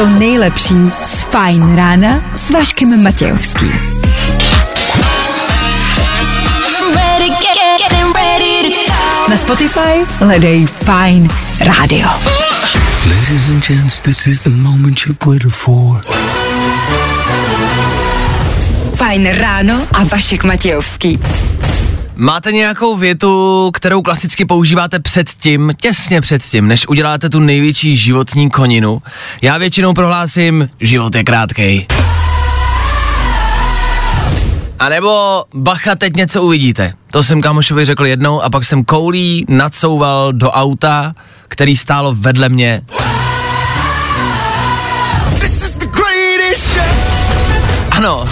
to nejlepší z Fajn rána s Vaškem Matějovským. I'm ready, get, getting ready to go. Na Spotify hledej Fajn rádio. Ladies and gents, this is the moment you've waited for. Fajn ráno a Vašek Matějovský. Máte nějakou větu, kterou klasicky používáte před tím, těsně před tím, než uděláte tu největší životní koninu? Já většinou prohlásím, život je krátkej. A nebo bacha, teď něco uvidíte. To jsem kamošovi řekl jednou a pak jsem koulí nadsouval do auta, který stálo vedle mě. Ano,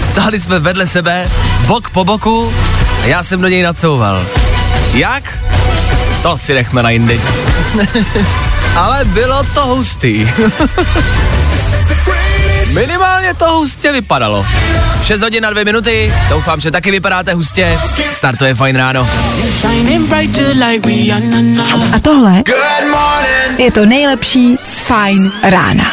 stáli jsme vedle sebe, bok po boku a já jsem do něj nadsouval. Jak? To si nechme na jindy. Ale bylo to hustý. Minimálně to hustě vypadalo. 6 hodin na 2 minuty, doufám, že taky vypadáte hustě. Startuje fajn ráno. A tohle je to nejlepší z Fajn rána.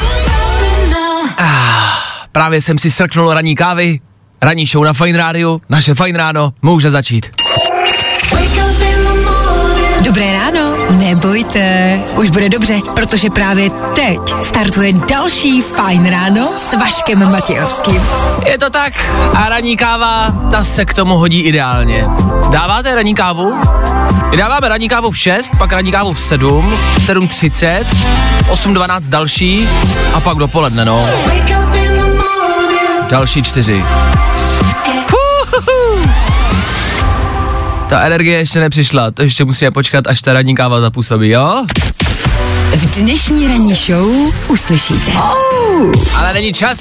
Právě jsem si strknul ranní kávy, ranní show na Fajn rádiu, naše Fajn ráno může začít. Dobré ráno, nebojte, už bude dobře, protože právě teď startuje další Fajn ráno s Vaškem Matějovským. Je to tak a ranní káva, ta se k tomu hodí ideálně. Dáváte ranní kávu? My dáváme ranní kávu v 6, pak ranní kávu v 7, 7.30, 8.12 další a pak dopoledne, no. Další čtyři. Ta energie ještě nepřišla, to ještě musíme počkat, až ta ranní káva zapůsobí, jo? V dnešní ranní show uslyšíte. Ale není čas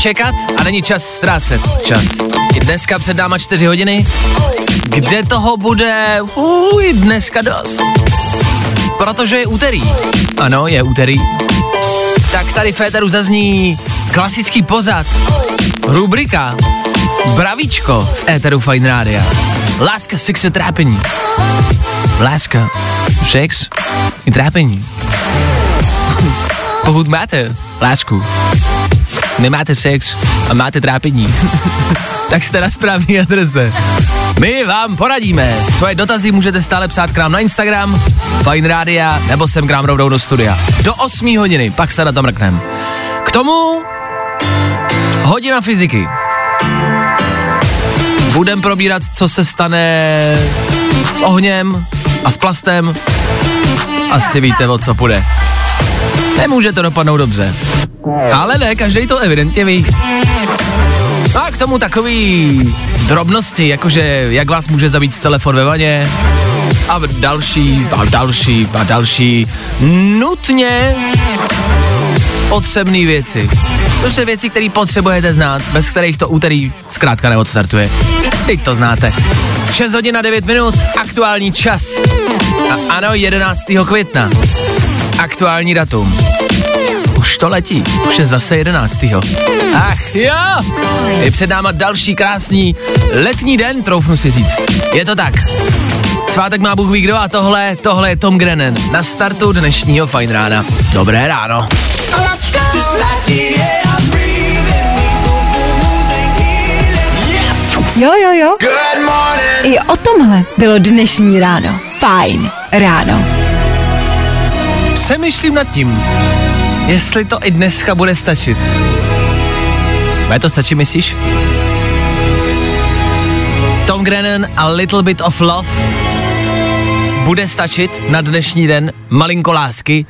čekat a není čas ztrácet čas. I dneska před náma čtyři hodiny, kde toho bude uj, dneska dost. Protože je úterý. Ano, je úterý. Tak tady v éteru zazní klasický pozad, rubrika, bravíčko v éteru Fine Rádia. Láska, sex a trápení. Láska, sex i trápení. Pokud máte lásku, nemáte sex a máte trápení, tak jste na správné adrese. My vám poradíme. Svoje dotazy můžete stále psát k nám na Instagram, Fine Rádia, nebo sem k nám rovnou do studia. Do 8 hodiny, pak se na to mrknem. K tomu hodina fyziky. Budem probírat, co se stane s ohněm a s plastem. Asi víte, o co půjde. Nemůže to dopadnout dobře. Ale ne, každý to evidentně ví. No a k tomu takový drobnosti, jakože jak vás může zabít telefon ve vaně a další a další a další nutně potřebné věci. To jsou věci, které potřebujete znát, bez kterých to úterý zkrátka neodstartuje. Teď to znáte. 6 hodin a 9 minut, aktuální čas. A ano, 11. května. Aktuální datum. Už to letí, už je zase 11. Ach jo, je před náma další krásný letní den, troufnu si říct. Je to tak. Svátek má Bůh ví kdo a tohle, tohle je Tom Grennan na startu dnešního Fine rána. Dobré ráno. Jo, jo, jo. I o tomhle bylo dnešní ráno. Fajn ráno. Přemýšlím nad tím, jestli to i dneska bude stačit. Bude to stačí, myslíš? Tom Grennan a Little Bit of Love bude stačit na dnešní den malinko lásky.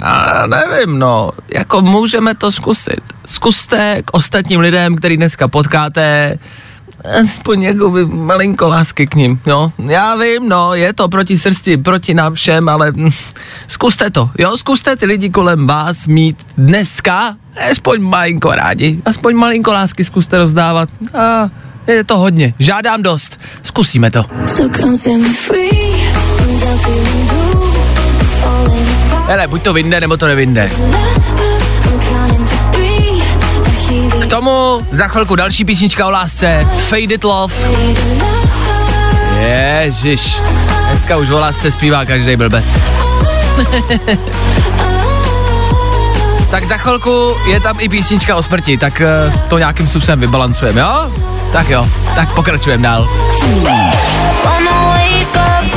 Já nevím, no, jako můžeme to zkusit. Zkuste k ostatním lidem, který dneska potkáte, aspoň jakoby malinko lásky k ním, jo. Já vím, no, je to proti srsti, proti nám všem, ale hm, zkuste to, jo, zkuste ty lidi kolem vás mít dneska aspoň malinko rádi, aspoň malinko lásky zkuste rozdávat. A je to hodně, žádám dost, zkusíme to. So come set me free. I'm done feeling blue. Falling apart. Hele, buď to vynde, nebo to nevynde. Tomu za chvilku další písnička o lásce, Faded Love. Ježiš, dneska už volá, jste zpívá každý blbec. tak za chvilku je tam i písnička o smrti, tak uh, to nějakým způsobem vybalancujeme, jo? Tak jo, tak pokračujeme dál.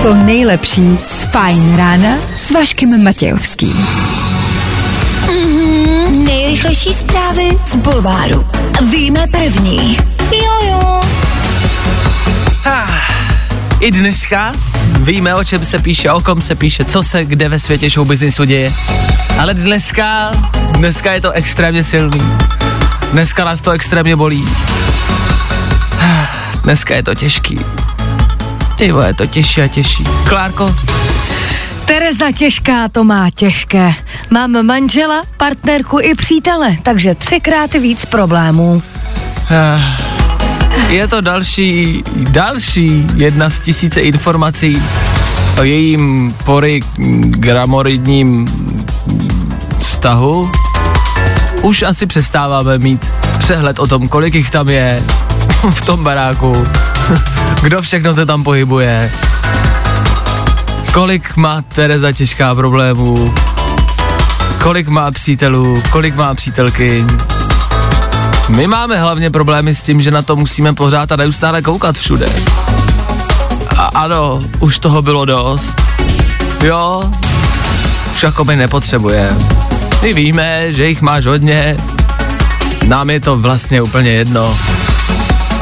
To nejlepší z Fajn rána s Vaškem Matějovským. Nejrychlejší zprávy z Bulváru. Víme první. Jojo. I dneska víme, o čem se píše, o kom se píše, co se kde ve světě show businessu děje. Ale dneska, dneska je to extrémně silný. Dneska nás to extrémně bolí. Dneska je to těžký. Ty je to těžší a těžší. Klárko, Tereza těžká to má těžké. Mám manžela, partnerku i přítele, takže třikrát víc problémů. eh, je to další, další jedna z tisíce informací o jejím porygramoridním vztahu. Už asi přestáváme mít přehled o tom, kolik jich tam je v tom baráku, kdo všechno se tam pohybuje, kolik má Tereza těžká problémů, kolik má přítelů, kolik má přítelky. My máme hlavně problémy s tím, že na to musíme pořád a neustále koukat všude. A ano, už toho bylo dost. Jo, už jako my nepotřebuje. My víme, že jich máš hodně, nám je to vlastně úplně jedno.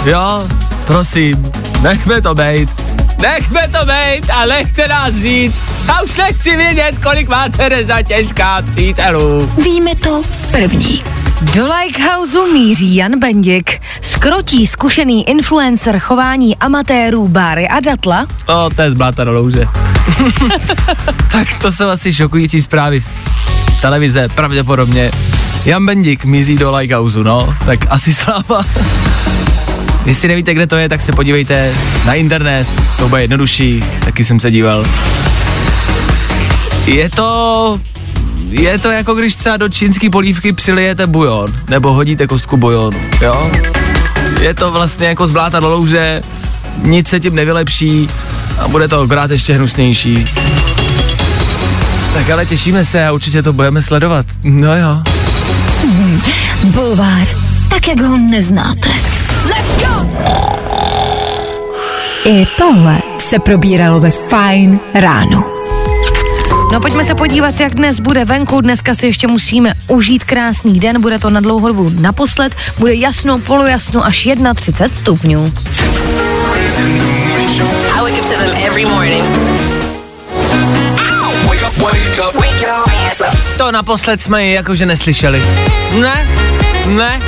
Jo, prosím, nechme to bejt. Nechme to bejt a nechte nás žít. A už nechci vědět, kolik má Tereza těžká přítelů. Víme to první. Do Likehouse míří Jan Bendik, skrotí zkušený influencer chování amatérů Báry a Datla, O, to je zbláta do louže. tak to jsou asi šokující zprávy z televize, pravděpodobně. Jan Bendik mizí do Likehouse, no, tak asi sláva. Jestli nevíte, kde to je, tak se podívejte na internet, to bude jednodušší, taky jsem se díval. Je to je to jako když třeba do čínský polívky přilijete bujon, nebo hodíte kostku bujonu, jo? Je to vlastně jako z bláta do louže, nic se tím nevylepší a bude to akorát ještě hnusnější. Tak ale těšíme se a určitě to budeme sledovat. No jo. Bulvár. Tak, jak ho neznáte. I tohle se probíralo ve Fajn ráno. No pojďme se podívat, jak dnes bude venku. Dneska si ještě musíme užít krásný den, bude to na dlouhou dobu naposled, bude jasno, polojasno až 31 stupňů. To naposled jsme ji jakože neslyšeli. Ne, ne.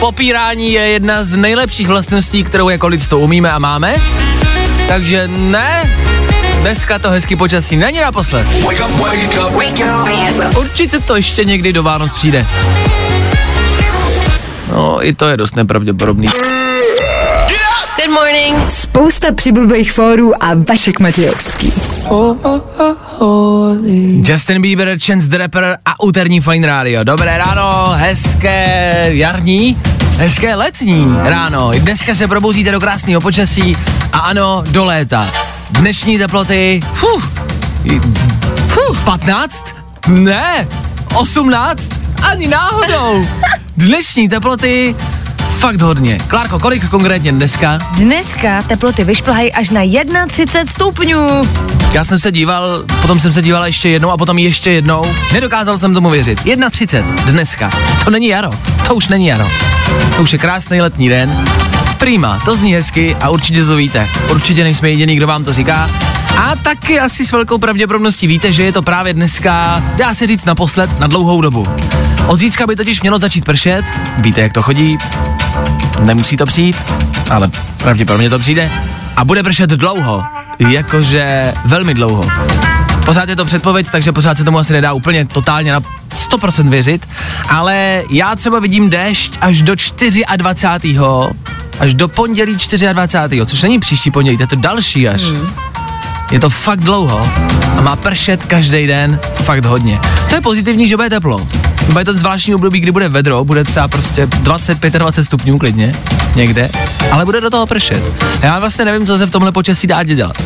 Popírání je jedna z nejlepších vlastností, kterou jako lidstvo umíme a máme. Takže ne, dneska to hezky počasí není naposled. Určitě to ještě někdy do Vánoc přijde. No, i to je dost nepravděpodobný. Good morning. Spousta přibulbých fórů a Vašek Matějovský. Justin Bieber, Chance the Rapper a úterní Fine Radio. Dobré ráno, hezké jarní, hezké letní ráno. Dneska se probouzíte do krásného počasí a ano, do léta. Dnešní teploty, fuh, fuh, 15? Ne, 18? Ani náhodou. Dnešní teploty, fakt hodně. Klárko, kolik konkrétně dneska? Dneska teploty vyšplhají až na 31 stupňů. Já jsem se díval, potom jsem se díval ještě jednou a potom ještě jednou. Nedokázal jsem tomu věřit. 1.30 dneska. To není jaro. To už není jaro. To už je krásný letní den. Prima, to zní hezky a určitě to víte. Určitě nejsme jediný, kdo vám to říká. A taky asi s velkou pravděpodobností víte, že je to právě dneska, dá se říct naposled, na dlouhou dobu. Od zítřka by totiž mělo začít pršet, víte, jak to chodí, nemusí to přijít, ale pravděpodobně to přijde. A bude pršet dlouho, jakože velmi dlouho. Pořád je to předpověď, takže pořád se tomu asi nedá úplně totálně na 100% věřit, ale já třeba vidím déšť až do 24. až do pondělí 24. což není příští pondělí, to je to další až. Hmm. Je to fakt dlouho a má pršet každý den fakt hodně. To je pozitivní, že bude teplo. Bude to zvláštní období, kdy bude vedro, bude třeba prostě 20-25 stupňů klidně, někde, ale bude do toho pršet. Já vlastně nevím, co se v tomhle počasí dá dělat.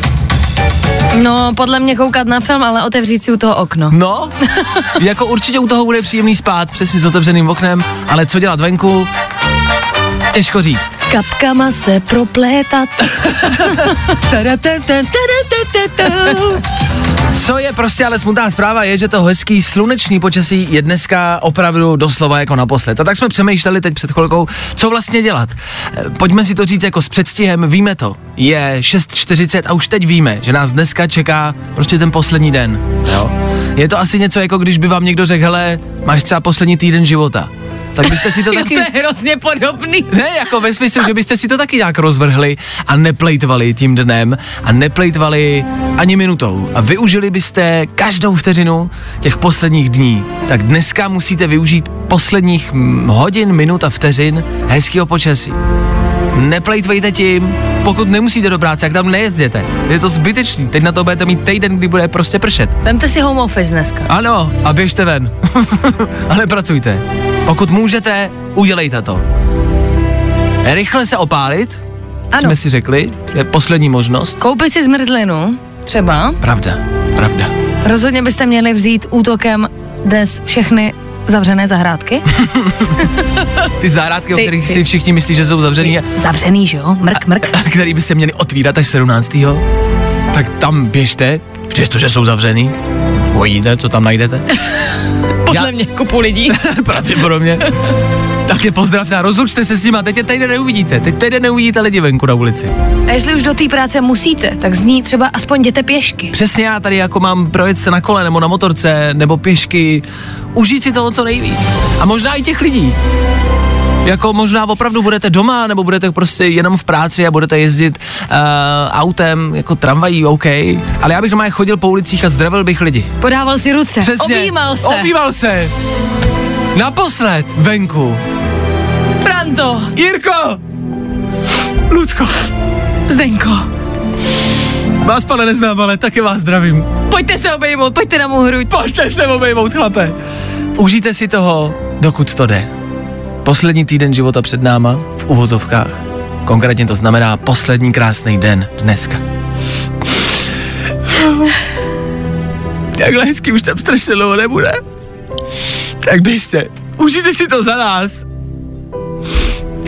No, podle mě koukat na film, ale otevřít si u toho okno. No, jako určitě u toho bude příjemný spát, přesně s otevřeným oknem, ale co dělat venku, těžko říct. Kapkama se proplétat. Co je prostě ale smutná zpráva je, že to hezký slunečný počasí je dneska opravdu doslova jako naposled. A tak jsme přemýšleli teď před chvilkou, co vlastně dělat. Eh, Pojďme si to říct jako s předstihem, víme to. Je 6.40 a už teď víme, že nás dneska čeká prostě ten poslední den. Jo? Je to asi něco jako když by vám někdo řekl, hele, máš třeba poslední týden života. Tak byste si to taky... to je hrozně podobný. Ne, jako ve smyslu, že byste si to taky nějak rozvrhli a neplejtvali tím dnem a neplejtvali ani minutou a využili byste každou vteřinu těch posledních dní. Tak dneska musíte využít posledních hodin, minut a vteřin hezkého počasí. Neplejtvejte tím, pokud nemusíte do práce, jak tam nejezděte. Je to zbytečný, teď na to budete mít týden, kdy bude prostě pršet. Vemte si home office dneska. Ano, a běžte ven. Ale pracujte. Pokud můžete, udělejte to. Rychle se opálit, Ano. jsme si řekli, je poslední možnost. Koupit si zmrzlinu, třeba. Pravda, pravda. Rozhodně byste měli vzít útokem dnes všechny zavřené zahrádky. Ty zahrádky, o Ty- kterých ty- si všichni myslí, že jsou zavřený, a Zavřený, že jo? Mrk, mrk. a který by se měli otvírat až 17. Tak tam běžte, přestože jsou zavřený. Uvidíte, co tam najdete. Podle Já- mě kupu lidí. Pravděpodobně. Tak je pozdravte a rozlučte se s nima, teď je tady neuvidíte, teď tady neuvidíte lidi venku na ulici. A jestli už do té práce musíte, tak z ní třeba aspoň jděte pěšky. Přesně já tady jako mám projet se na kole nebo na motorce nebo pěšky, užít si toho co nejvíc. A možná i těch lidí. Jako možná opravdu budete doma, nebo budete prostě jenom v práci a budete jezdit uh, autem, jako tramvají, OK. Ale já bych doma chodil po ulicích a zdravil bych lidi. Podával si ruce. Přesně. Objímal se. Objímal se. Naposled venku. Franto, Jirko! Ludko, Zdenko, vás pane neznám, ale taky vás zdravím. pojďte se obejmout, pojďte na mou hruď. Pojďte se obejmout, chlape. Užijte si toho, dokud to jde. Poslední týden života před náma, v uvozovkách. Konkrétně to znamená poslední krásný den dneska. Takhle hezky už tam strašně dlouho nebude. Tak běžte, užijte si to za nás.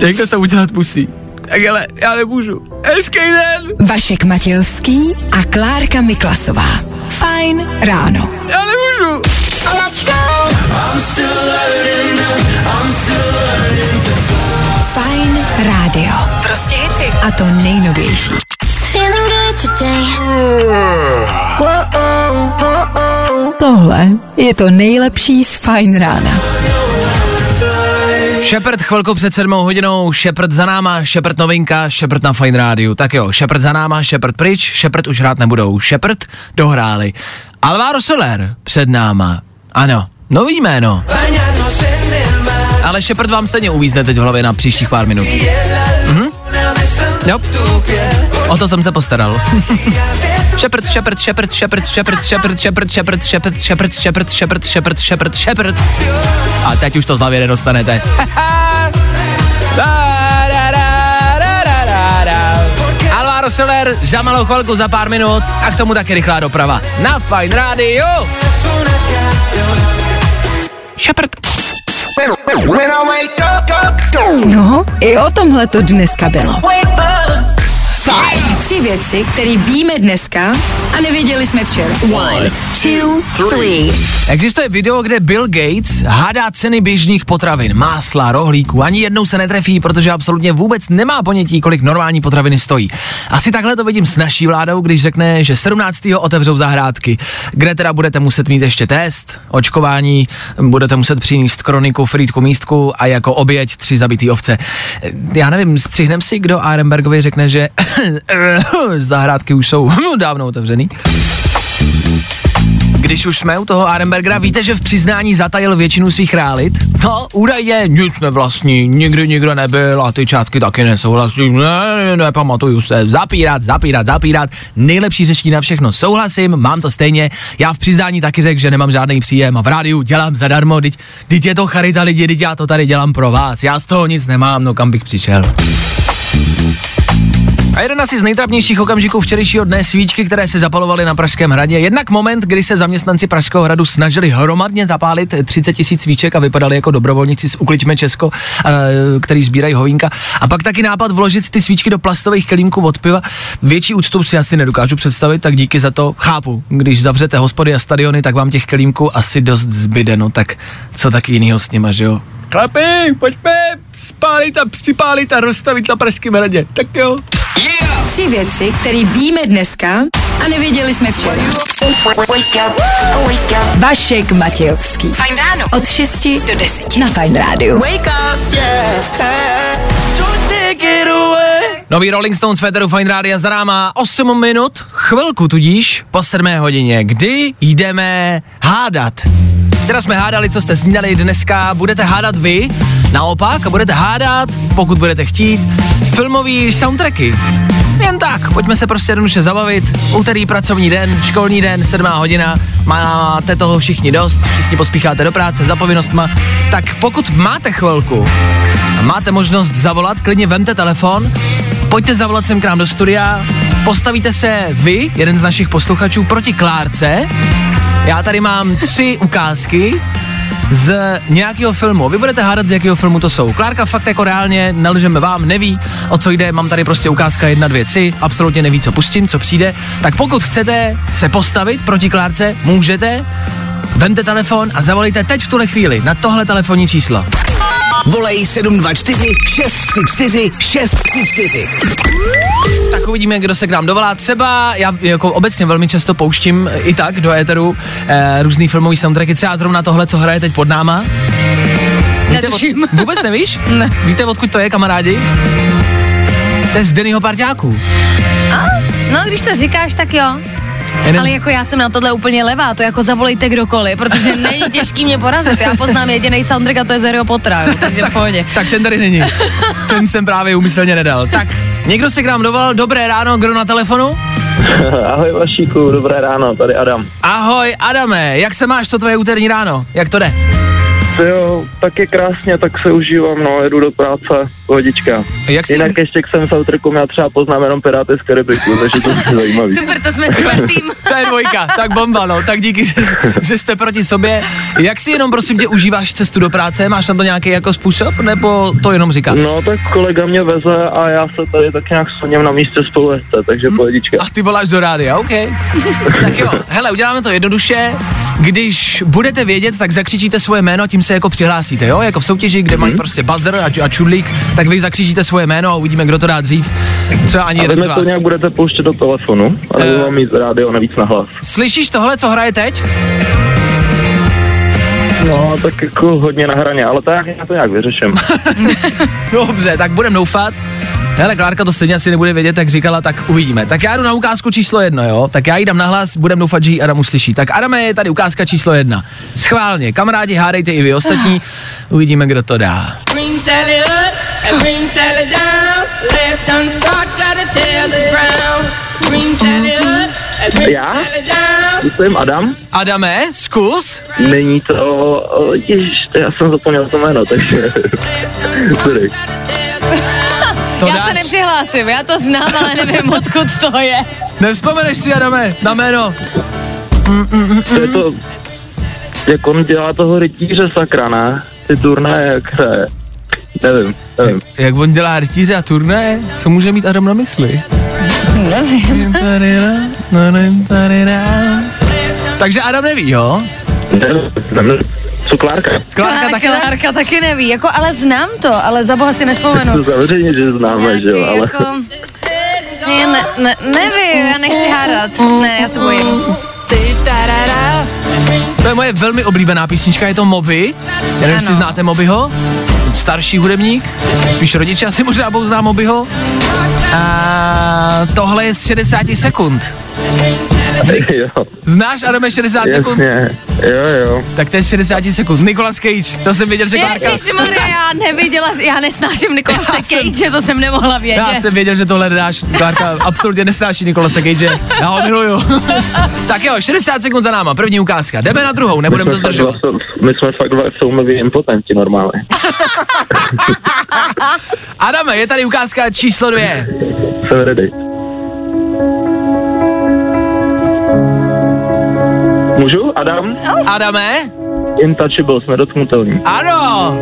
Někdo to udělat musí. Tak ale já nemůžu. Hezký den! Vašek Matějovský a Klárka Miklasová. Fajn ráno. Já nemůžu! Fajn rádio. Prostě hity. A to nejnovější. Feeling good today. Whoa, whoa, Tohle je to nejlepší z Fajn rána. Šepard chvilku před sedmou hodinou, Šepard za náma, Šepard novinka, Šepard na Fine Rádiu. Tak jo, Šepard za náma, Šepard pryč, Šepard už hrát nebudou. Šepard dohráli. Alvaro Soler před náma. Ano, nový jméno. Ale Shepard vám stejně uvízne teď v hlavě na příštích pár minut. Mhm. Jo. O to jsem se postaral. Shepard, Shepard, Shepard, Shepard, Shepard, Shepard, Shepard, Shepard, Shepard, Shepard, Shepard, Shepard, Shepard, Shepard, Shepard. A teď už to z hlavě nedostanete. Alvaro Soler za malou chvilku, za pár minut a k tomu taky rychlá doprava. Na Fine Radio. Shepard. No, i o tomhle to dneska bylo. Fajn. Tři věci, které víme dneska a nevěděli jsme včera. One, two, three. Existuje video, kde Bill Gates hádá ceny běžných potravin, másla, rohlíků. Ani jednou se netrefí, protože absolutně vůbec nemá ponětí, kolik normální potraviny stojí. Asi takhle to vidím s naší vládou, když řekne, že 17. otevřou zahrádky, kde teda budete muset mít ještě test, očkování, budete muset přinést kroniku, frýdku, místku a jako oběť tři zabitý ovce. Já nevím, střihnem si, kdo Arenbergovi řekne, že zahrádky už jsou dávno otevřený. Když už jsme u toho Arenbergera, víte, že v přiznání zatajil většinu svých realit? No, údajně nic nevlastní, nikdy nikdo nebyl a ty částky taky nesouhlasí, ne, ne, ne, pamatuju se, zapírat, zapírat, zapírat, nejlepší řešení na všechno, souhlasím, mám to stejně, já v přiznání taky řekl, že nemám žádný příjem a v rádiu dělám zadarmo, teď, teď je to charita lidi, teď já to tady dělám pro vás, já z toho nic nemám, no kam bych přišel. A jeden asi z nejtrapnějších okamžiků včerejšího dne svíčky, které se zapalovaly na Pražském hradě. Jednak moment, kdy se zaměstnanci Pražského hradu snažili hromadně zapálit 30 tisíc svíček a vypadali jako dobrovolníci z Ukliďme Česko, eh, který sbírají hovínka. A pak taky nápad vložit ty svíčky do plastových kelímků od piva. Větší úctu si asi nedokážu představit, tak díky za to chápu. Když zavřete hospody a stadiony, tak vám těch kelímků asi dost zbyde, no tak co tak jinýho s nima, že jo? Chlapi, pojďme spálit a připálit a rozstavit na Pražském hradě. Tak jo. Tři věci, které víme dneska a nevěděli jsme včera. Vašek Matějovský. Fajn ráno. Od 6 do 10 na Fajn rádiu. Wake up. Nový Rolling Stones Federu Fine Rádia za náma 8 minut, chvilku tudíž po 7 hodině, kdy jdeme hádat. Včera jsme hádali, co jste snídali, dneska budete hádat vy, naopak, budete hádat, pokud budete chtít, filmový soundtracky. Jen tak, pojďme se prostě jednoduše zabavit. Úterý pracovní den, školní den, 7 hodina, máte toho všichni dost, všichni pospícháte do práce za povinnostma, tak pokud máte chvilku a máte možnost zavolat, klidně vemte telefon, pojďte zavolat sem k nám do studia, postavíte se vy, jeden z našich posluchačů, proti Klárce. Já tady mám tři ukázky z nějakého filmu. Vy budete hádat, z jakého filmu to jsou. Klárka fakt jako reálně, nelžeme vám, neví, o co jde, mám tady prostě ukázka 1, 2, 3, absolutně neví, co pustím, co přijde. Tak pokud chcete se postavit proti Klárce, můžete, vemte telefon a zavolejte teď v tuhle chvíli na tohle telefonní číslo. Volej 724 634 634. Tak uvidíme, kdo se k nám dovolá. Třeba já jako obecně velmi často pouštím i tak do éteru eh, různý filmový soundtracky, třeba zrovna tohle, co hraje teď pod náma. Víte, Netuším. Od, vůbec nevíš? Ne. Víte, odkud to je, kamarádi? To je z Dennyho parťáků. No, když to říkáš, tak jo. Jeden Ale jako já jsem na tohle úplně levá, to jako zavolejte kdokoliv, protože není těžký mě porazit. Já poznám jediný soundtrack a to je z Harryho Pottera, jo, takže v pohodě. Tak ten tady není. Ten jsem právě umyslně nedal. Tak, někdo se k nám dovolal. Dobré ráno, kdo na telefonu? Ahoj Vašíku, dobré ráno, tady Adam. Ahoj, Adame, jak se máš, co tvoje úterní ráno? Jak to jde? Jo, tak je krásně, tak se užívám, no, jedu do práce, pohodička. Jak jsi... Jinak ještě k jsem s autorkou, já třeba poznám jenom Piráty z Karibiku, takže to je zajímavý. Super, to jsme super tým. To je dvojka, tak bomba, no. Tak díky, že, že jste proti sobě. Jak si jenom, prosím tě, užíváš cestu do práce? Máš na to nějaký jako způsob, nebo to jenom říkáš? No tak kolega mě veze a já se tady tak nějak soněm na místě spolu jezdce, takže pohodička. A ty voláš do rádia, OK. tak jo, hele, uděláme to jednoduše. Když budete vědět, tak zakřičíte svoje jméno, tím se jako přihlásíte, jo? Jako v soutěži, kde mají prostě buzzer a, a čudlík, tak vy zakřičíte svoje jméno a uvidíme, kdo to dá dřív. Třeba ani A jeden z mi to vás. nějak budete pouštět do telefonu, ale Eh. uh, mám mít rádio navíc na hlas. Slyšíš tohle, co hraje teď? No, tak jako hodně na hraně, ale tak já to nějak vyřeším. Dobře, tak budem doufat. Hele, Klárka to stejně asi nebude vědět, jak říkala, tak uvidíme. Tak já jdu na ukázku číslo jedno, jo? Tak já jí dám nahlas, budem doufat, že ji Adam uslyší. Tak Adame, je tady ukázka číslo jedna. Schválně, kamarádi, hádejte i vy ostatní, uvidíme, kdo to dá. Já? Jsem Adam, Adame, zkus. není to, ježiš, já jsem zapomněl to jméno, takže, sorry. To Já dáš. se nepřihlásím, já to znám, ale nevím, odkud to je. Nevzpomeneš si, Adame, na jméno. To je to, jak on dělá toho rytíře sakra, ne? Ty turnaje, jak hraje. Nevím, nevím. Jak on dělá rytíře a turné, co může mít Adam na mysli? Nevím. Takže Adam neví, jo? Co Klárka? Klárka taky ne? Klárka taky neví, jako ale znám to, ale za boha si nespomenu. samozřejmě, že známe, že jo, ale... jako... Ne, ne, ne, nevím, já nechci hádat. Ne, já se bojím. To je moje velmi oblíbená písnička, je to Moby. Já nevím, jestli znáte Mobyho. Starší hudebník, spíš rodiče asi možná budou znát Mobyho. A tohle je z 60 sekund. Jo, Znáš Adame 60 sekund? jasně, jo, jo. Tak to je z 60 sekund. Nicolas Cage, to jsem věděl, že Klárka. Ježišmarja, já neviděla, já nesnáším Nikolase Já jsem- Cage, to jsem nemohla vědět. Já jsem věděl, že tohle dáš. Klárka absolutně nesnáší Nikolase Cage. Já ho miluju. tak jo, 60 sekund za náma, první ukázka. Jdeme na druhou, nebudeme to zdržovat. dva- My jsme fakt dva soumluvý impotenti normálně. Adame, je tady ukázka číslo dvě. Jsem ready. Můžu? Adam? Adame? Intouchables, nedotknutelný. Ano,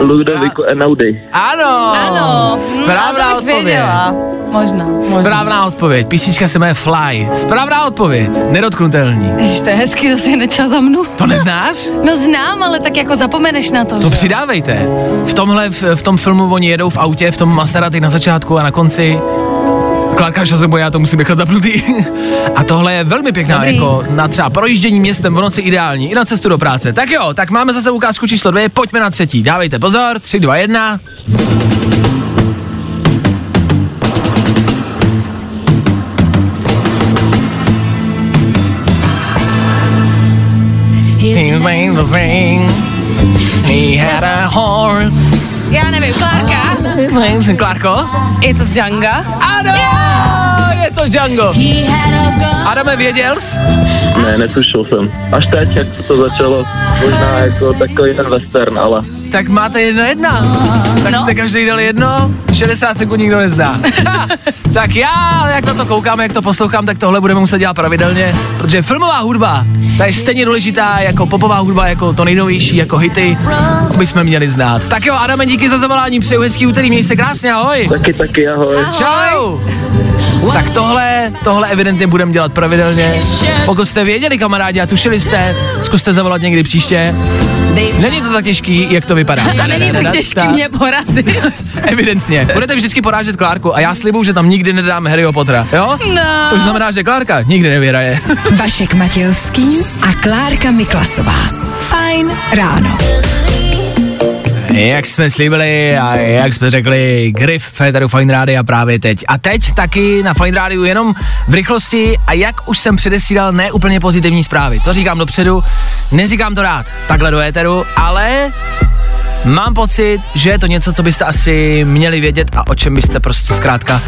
Ludovico Enaudi. ano. Ano, Správná bych odpověď. věděla. Možná, možná. Správná odpověď. Písnička se jmenuje Fly. Správná odpověď. Nedotknutelný. Ježiš, to je hezký, to si nečas za mnou. To neznáš? No znám, ale tak jako zapomeneš na to. To že přidávejte. V tomhle, v, v tom filmu oni jedou v autě, v tom Maserati na začátku a na konci Klárka Šazebo, já to musím nechat zapnutý. A tohle je velmi pěkná, Dobrý. jako na třeba projíždění městem v noci ideální, i na cestu do práce. Tak jo, tak máme zase ukázku číslo dvě, pojďme na třetí. Dávejte pozor, tři, dva, jedna. He. He had a horse. Já nevím, Klárka, Klárko? je to z Django? Ano, je to Django. Adame, věděl jsi? Ne, netušil jsem. Až teď, jak se to začalo, možná jako takový ten western, ale Tak máte jedna jedna. Tak No. jste každý dali jedno, 60 sekund nikdo nezná. Ha, tak já, jak na to koukám, jak to poslouchám, tak tohle budeme muset dělat pravidelně, protože filmová hudba, ta je stejně důležitá jako popová hudba, jako to nejnovější, jako hity, bychom měli znát. Tak jo, Adame, díky za zavolání, přeju hezký úterý, měj se krásně, ahoj. taky, taky, ahoj. Čau! Tak tohle, tohle evidentně budeme dělat pravidelně. Pokud jste věděli, kamarádi, a tušili jste, zkuste zavolat někdy příště. Není to tak těžký, jak to vypadá. To není tak těžký mě porazit. Evidentně. Budete vždycky porážet Klárku a já slibuju, že tam nikdy nedáme Harryho Pottera, jo? No. Což znamená, že Klárka nikdy nevyhraje. Vašek Matějovský a Klárka Miklasová. Fajn ráno. Jak jsme slíbili a jak jsme řekli, Griff Féteru Fine Radio právě teď. A teď taky na Fine Radio jenom v rychlosti a jak už jsem předesílal, ne úplně pozitivní zprávy. To říkám dopředu, neříkám to rád takhle do éteru, ale Mám pocit, že je to něco, co byste asi měli vědět a o čem byste prostě zkrátka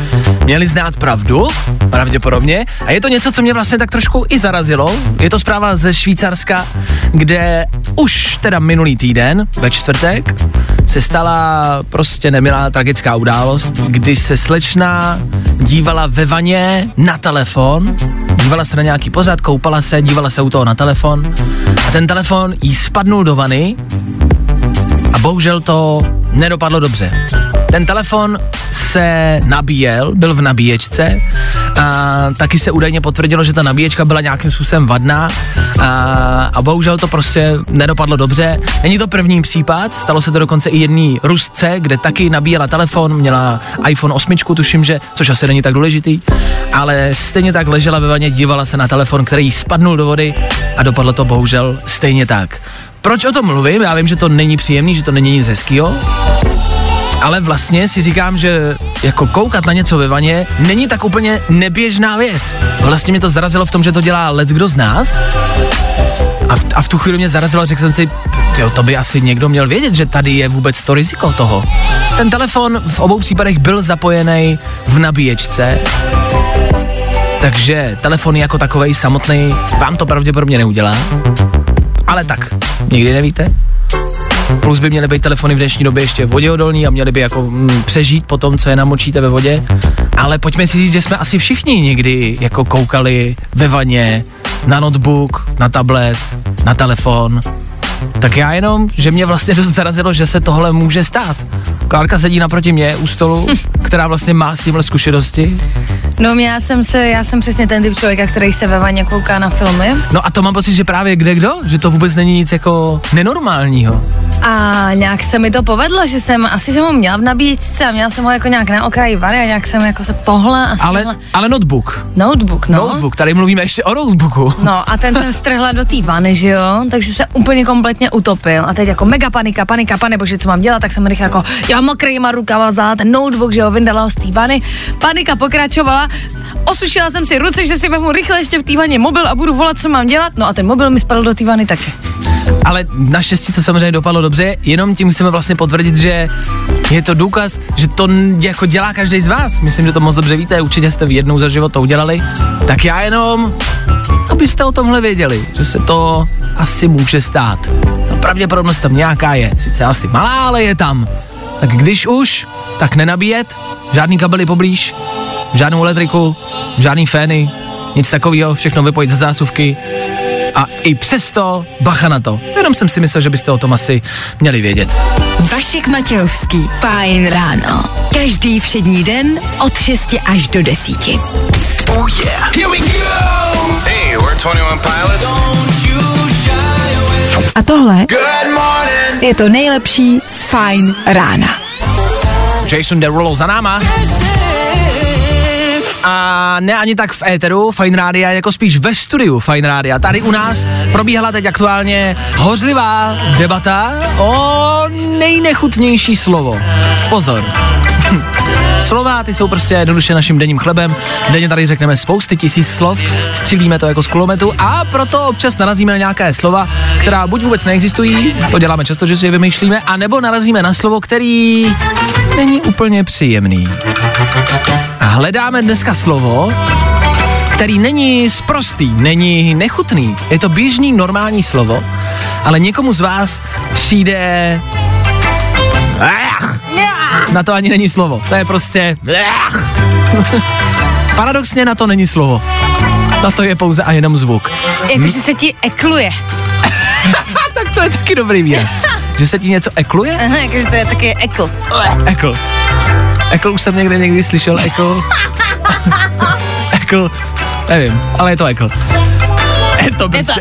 měli znát pravdu, pravděpodobně. A je to něco, co mě vlastně tak trošku i zarazilo. Je to zpráva ze Švýcarska, kde už teda minulý týden, ve čtvrtek, se stala prostě nemilá tragická událost, kdy se slečna dívala ve vaně na telefon, dívala se na nějaký pořad, koupala se, dívala se u toho na telefon a ten telefon jí spadnul do vany a bohužel to nedopadlo dobře. Ten telefon se nabíjel, byl v nabíječce a taky se údajně potvrdilo, že ta nabíječka byla nějakým způsobem vadná a, a bohužel to prostě nedopadlo dobře. Není to první případ, stalo se to dokonce i jedný Rusce, kde taky nabíjela telefon, měla iPhone 8, tuším, že, což asi není tak důležitý, ale stejně tak ležela ve vaně, dívala se na telefon, který jí spadnul do vody a dopadlo to bohužel stejně tak. Proč o tom mluvím? Já vím, že to není příjemný, že to není nic hezkýho, ale vlastně si říkám, že jako koukat na něco ve vaně není tak úplně neběžná věc. Vlastně mě to zarazilo v tom, že to dělá let kdo z nás. A v, a v tu chvíli mě zarazilo, řekl jsem si, jo, to by asi někdo měl vědět, že tady je vůbec to riziko toho. Ten telefon v obou případech byl zapojený v nabíječce, takže telefon jako takovej samotný vám to pravděpodobně neudělá. Ale tak, nikdy nevíte. Plus by měly být telefony v dnešní době ještě voděodolní a měly by jako mm, přežít po tom, co je namočíte ve vodě. Ale pojďme si říct, že jsme asi všichni někdy jako koukali ve vaně na notebook, na tablet, na telefon. Tak já jenom, že mě vlastně dost zarazilo, že se tohle může stát. Klárka sedí naproti mě u stolu, která vlastně má s tímhle zkušenosti. No já jsem se, já jsem přesně ten typ člověka, který se ve vaně kouká na filmy No a to mám pocit, že právě kde kdo, že to vůbec není nic jako nenormálního. a nějak se mi to povedlo, že jsem asi, že ho měla v nabíječce a měla jsem ho jako nějak na okraji vany a nějak jsem jako se pohla a Ale, strhla- ale notebook. Notebook, no. Notebook, tady mluvíme ještě o notebooku. No a ten jsem strhla do té vany, že jo, takže se úplně kompletně utopil a teď jako mega panika, panika, pane bože, co mám dělat, tak jsem rychle jako, já mokrýma rukama vzala ten notebook, že jo, vyndala ho z té vany, panika pokračovala osušila jsem si ruce, že si vezmu rychle ještě v té vaně mobil a budu volat, co mám dělat. No a ten mobil mi spadl do té vany taky. Ale naštěstí to samozřejmě dopadlo dobře, jenom tím chceme vlastně potvrdit, že je to důkaz, že to jako dělá každý z vás. Myslím, že to moc dobře víte, určitě jste jednou za život to udělali. Tak já jenom, abyste o tomhle věděli, že se to asi může stát. No, pravděpodobnost tam nějaká je, sice asi malá, ale je tam. Tak když už, tak nenabíjet, žádný kabely poblíž, žádnou elektriku, žádný fény, nic takového, všechno vypojit ze zásuvky a i přesto bacha na to. Jenom jsem si myslel, že byste o tom asi měli vědět. Vašek Matějovský. Fajn ráno. Každý všední den od 6 až do 10. Oh yeah. Here we go. Hey, we're 21 Pilots. A tohle Good morning. je to nejlepší z Fajn rána. Jason Derulo za náma. A ne ani tak v éteru Fine Rádia, jako spíš ve studiu Fine Rádia. Tady u nás probíhala teď aktuálně hořlivá debata o nejnechutnější slovo. Pozor. Slova, ty jsou prostě jednoduše naším denním chlebem. Denně tady řekneme spousty tisíc slov, střílíme to jako z kulometu a proto občas narazíme na nějaké slova, která buď vůbec neexistují, to děláme často, že si je vymýšlíme, anebo narazíme na slovo, který není úplně příjemný. A hledáme dneska slovo, který není sprostý, není nechutný. Je to běžný, normální slovo, ale někomu z vás přijde... Na to ani není slovo. To je prostě... Paradoxně na to není slovo. Na to je pouze a jenom zvuk. Jakože se ti ekluje. tak to je taky dobrý výraz. Že se ti něco ekluje? Aha, jakože to je taky ekl. Ekl. Ekl už jsem někde někdy slyšel, ekl. ekl. Nevím, ale je to ekl. Je to to prostě...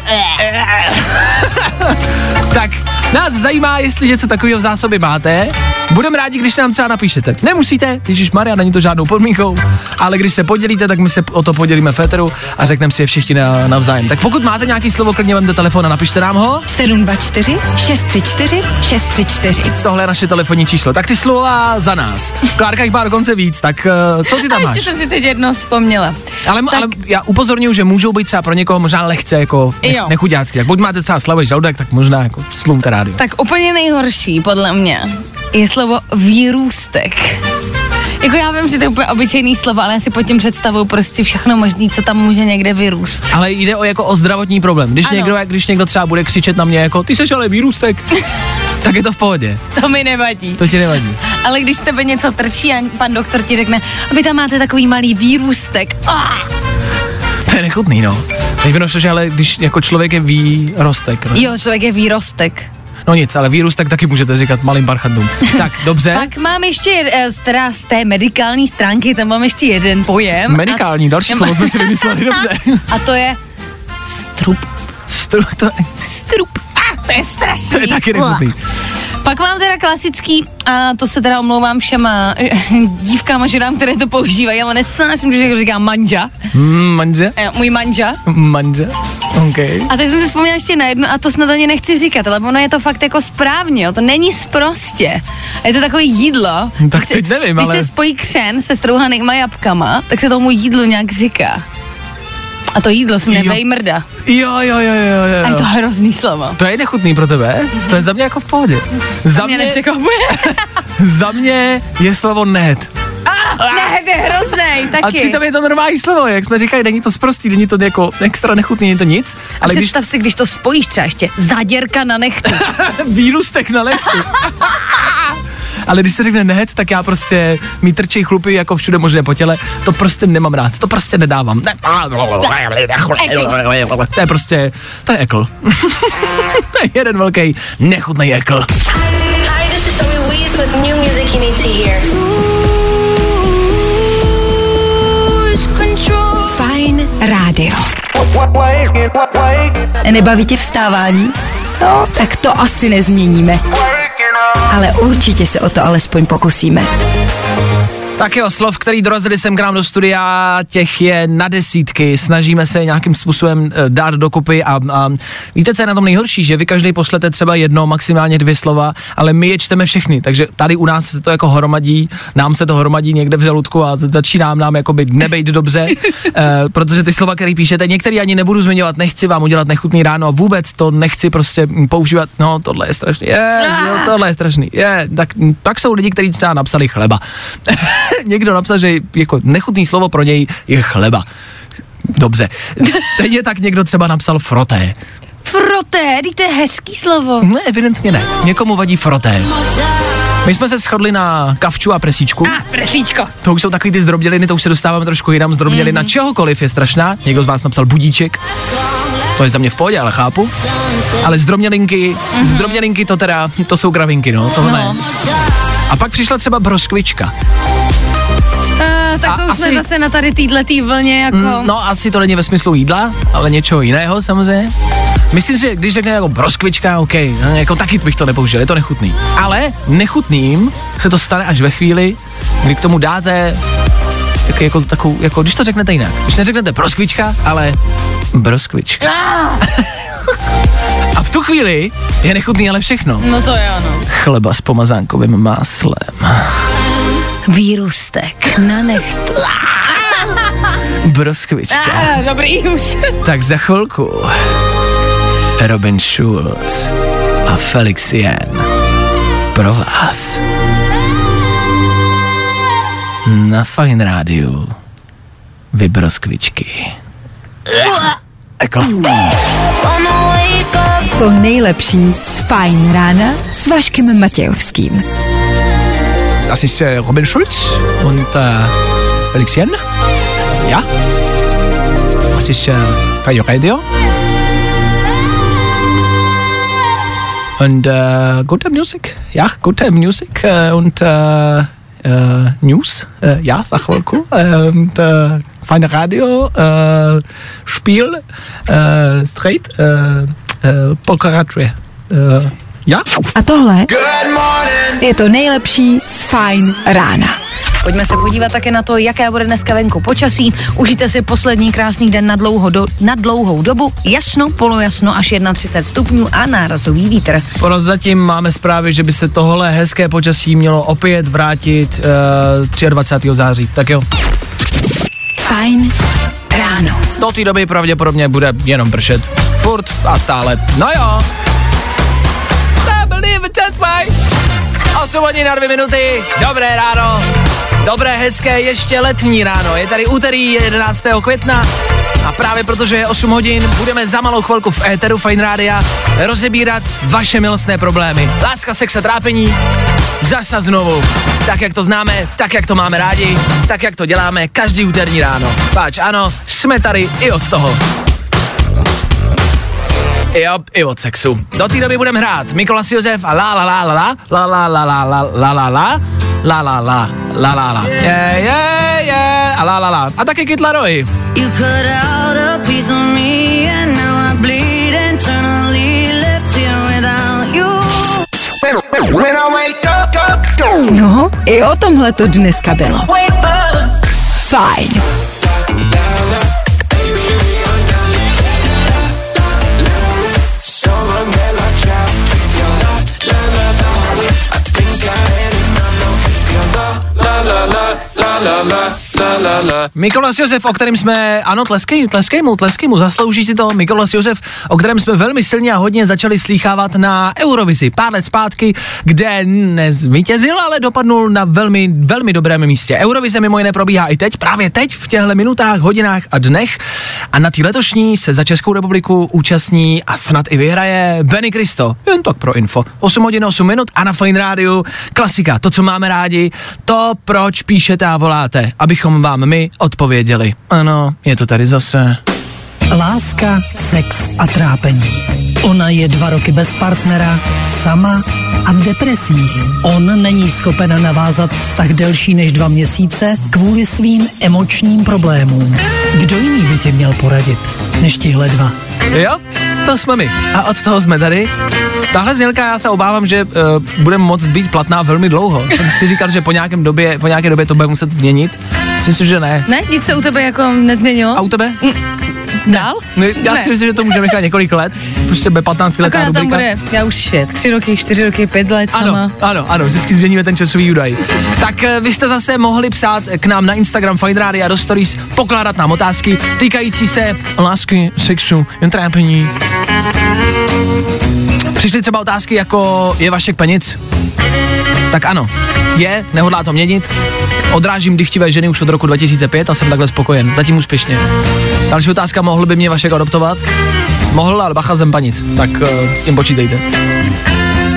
tak, nás zajímá, jestli něco takového v zásobě máte. Budeme rádi, když nám třeba napíšete. Nemusíte, Ježíš Maria, není to žádnou podmínkou, ale když se podělíte, tak my se o to podělíme Féteru a řekneme si je všichni na, navzájem. Tak pokud máte nějaký slovo, klidně vemte telefon a napište nám ho. 724 634 634. Tohle je naše telefonní číslo. Tak ty slova za nás. Klárka jich má dokonce víc, tak uh, co ty tam A máš? ještě jsem si teď jedno vzpomněla. Ale, ale já upozorňuji, že můžou být třeba pro někoho možná lehce jako ne, nechudácky. Tak buď máte třeba slavý žaludek, tak možná jako slumte rádio. Tak úplně nejhorší, podle mě, je slovo výrůstek. Jako já vím, že to je úplně obyčejný slovo, ale já si pod tím představuju prostě všechno možné, co tam může někde vyrůst. Ale jde o jako o zdravotní problém. Když Ano. někdo, když někdo třeba bude křičet na mě jako ty seš ale výrůstek, tak je to v pohodě. To mi nevadí. To ti nevadí. Ale když z tebe něco trčí a pan doktor ti řekne, a vy tam máte takový malý výrůstek. Ah! To je nechutný, no. Největšinou, že ale když jako člověk je výrostek. No, Jo, člověk je výrostek. No nic, ale výrůstek taky můžete říkat malým barchandům. tak, dobře. Pak mám ještě, eh, z- teda z té medikální stránky, tam mám ještě jeden pojem. Medikální, další Já slovo jsme si vymysleli, dobře. A to je strup. Stru, to, Strup. A, to je strašný. to je taky nechutný. Pak mám teda klasický, a to se teda omlouvám všem dívkám a ženám, které to používají, ale nesnáším, že říkám manja. Mm, manže? Eh, Můj manja. Manže? OK. A teď jsem si vzpomněla ještě na jedno a to snad ani nechci říkat, ale ono je to fakt jako správně, jo, to není sprostě. Je to takové jídlo. Tak když se- teď nevím, když ale- se spojí křen se strouhanýma jabkama, tak se tomu jídlu nějak říká. A to jídlo se jmenuje vejmrda. Jo, jo, jo, jo, jo. A je to hrozný slovo. To je nechutný pro tebe? To je za mě jako v pohodě. Za Mě mě, za mě je slovo nehet. ne, to je hrozný, taky. A přitom je to normální slovo, jak jsme říkali, není to sprostý, není to jako extra nechutný, není to nic. Ale Ale když Představ si, když to spojíš třeba ještě, zaděrka na nechtu. výrůstek na lehtu. Ale když se řekne nehet, tak já prostě mi trčí chlupy jako všude možné po těle. To prostě nemám rád, to prostě nedávám. Ne. To je prostě, to je ekl. to je jeden velký nechutný ekl. Hi, this is Zoe Wees with new music you need to hear. Nebaví tě vstávání? No, tak to asi nezměníme. Ale určitě se o to alespoň pokusíme. Tak jo, slov, který dorazili sem k nám do studia, těch je na desítky. Snažíme se nějakým způsobem eh, dát dokupy a, a víte, co je na tom nejhorší, že vy každý poslete třeba jedno, maximálně dvě slova, ale my je čteme všechny, takže tady u nás se to jako hromadí, nám se to hromadí někde v žaludku a začíná nám jako by nebejt dobře, eh, protože ty slova, které píšete, některý ani nebudu zmiňovat, nechci vám udělat nechutný ráno a vůbec to nechci prostě používat, no tohle je strašný, je, jo, tohle je strašný, je, tak pak jsou lidi, kteří třeba napsali chleba. Někdo napsal, že jako nechutný slovo pro něj je chleba. Dobře. Stejně tak někdo třeba napsal froté. Froté, to je hezký slovo. Ne, evidentně ne. Někomu vadí froté. My jsme se shodli na kavču a presíčku. A, presíčko. To už jsou takový ty zdrobněliny, to už se dostáváme trošku jinam. Zdrobnělina mm-hmm. čehokoliv je strašná. Někdo z vás napsal budíček. To je za mě v pohodě, ale chápu. Ale zdrobnělinky, mm-hmm. zdrobnělinky to teda, to jsou gravinky, no, tohle No. ne. A pak přišla třeba broskvička. Uh, tak to A už jsme asi- zase na tady týhletý vlně, jako... Mm, no, asi to není ve smyslu jídla, ale něčeho jiného samozřejmě. Myslím že když řekne jako broskvička, OK, no, jako taky bych to nepoužil, je to nechutný. Ale nechutným se to stane až ve chvíli, kdy k tomu dáte tak jako, takovou, jako když to řeknete jinak. Když neřeknete broskvička, ale broskvička. A v tu chvíli je nechutný ale všechno. No to jo, no. Chleba s pomazánkovým máslem. Výrůstek na nechtu. Broskvička. Ah, dobrý už. Tak za chvilku Robin Schulz a Felix Jen pro vás na Fine Rádiu Vybroskvičky. Jako. To nejlepší z Fajn rána s Vaškem Matějovským. Das ist äh, Robin Schulz und äh, Felix Jen. Ja. Das ist äh, Fire Radio. Und äh, gute Musik. Ja, gute Musik äh, und äh, äh, News. Äh, ja, sag chvilku. Äh, und äh, feine Radio. Spiel. Straight. Äh, äh, Ja. A tohle je to nejlepší z Fajn rána. Pojďme se podívat také na to, jaké bude dneska venku počasí. Užijte si poslední krásný den na, dlouho do, na dlouhou dobu. Jasno, polojasno až 31 stupňů a nárazový vítr. Prozatím máme zprávy, že by se tohle hezké počasí mělo opět vrátit uh, 23. září. Tak jo. Fajn ráno. Do té doby pravděpodobně bude jenom pršet. Furt a stále. No jo. Just way. 8 hodin na 2 minuty. Dobré ráno. Dobré, hezké, ještě letní ráno. Je tady úterý 11. května a právě protože je 8 hodin, budeme za malou chvilku v éteru Fine Rádia rozebírat vaše milostné problémy. Láska, sex a trápení. Zasa znovu. Tak, jak to známe, tak, jak to máme rádi, tak, jak to děláme každý úterní ráno. Páč, ano, jsme tady i od toho. Jo, i od sexu. Do té doby budeme hrát Mikolas Josef a la la la la la la la la la la la la la la la la la la la je je je a la la la a taky Kid Laroi. You cut out a piece of me and now I bleed internally left here without you. When I wake up, up, No, i o tomhle to dneska bylo. la la. Mikolas Josef, o kterém jsme, ano, tleskej, tleskej mu, tleskej mu, zaslouží si to. Mikolas Josef, o kterém jsme velmi silně a hodně začali slýchávat na Eurovizi pár let zpátky, kde nezvítězil, ale dopadnul na velmi, velmi dobrém místě. Eurovize mimo jiné probíhá i teď, právě teď, v těchto minutách, hodinách a dnech. A na té letošní se za Českou republiku účastní a snad i vyhraje Benny Kristo. Jen tak pro info. 8 hodin 8 minut a na Fine Rádiu klasika, to, co máme rádi, to, proč píšete a voláte, abychom vám my odpověděli. Ano, je to tady zase. Láska, sex a trápení. Ona je dva roky bez partnera, sama a v depresích. On není schopen navázat vztah delší než dva měsíce kvůli svým emočním problémům. Kdo jiný by ti měl poradit, než tihle dva? Jo, to jsme my. A od toho jsme tady. Tahle znělka já se obávám, že uh, bude moct být platná velmi dlouho. Jsem si říkal, že po, nějakém době, po nějaké době to bude muset změnit. Myslím si, že ne. Ne, nic se u tebe jako nezměnilo? A u tebe? Dál? Ne, já Ne. si myslím, že to může nechat několik let. Prostě bude 15 letá Akorát tam bude, já už je, tři roky, čtyři roky, pět let sama. Ano, ano, ano, vždycky změníme ten časový údaj. Tak eh, vy jste zase mohli psát k nám na Instagram Fine Radio a do Stories, pokládat nám otázky týkající se lásky, sexu, jen trápení. Přišly třeba otázky jako je Vašek Penic? Tak ano, je, nehodlá to měnit. Odrážím dychtivé ženy už od roku 2005 a jsem takhle spokojen, zatím úspěšně. Další otázka, mohl by mě Vašek adoptovat? Mohl, ale bacha zempanit, tak uh, s tím počítejte.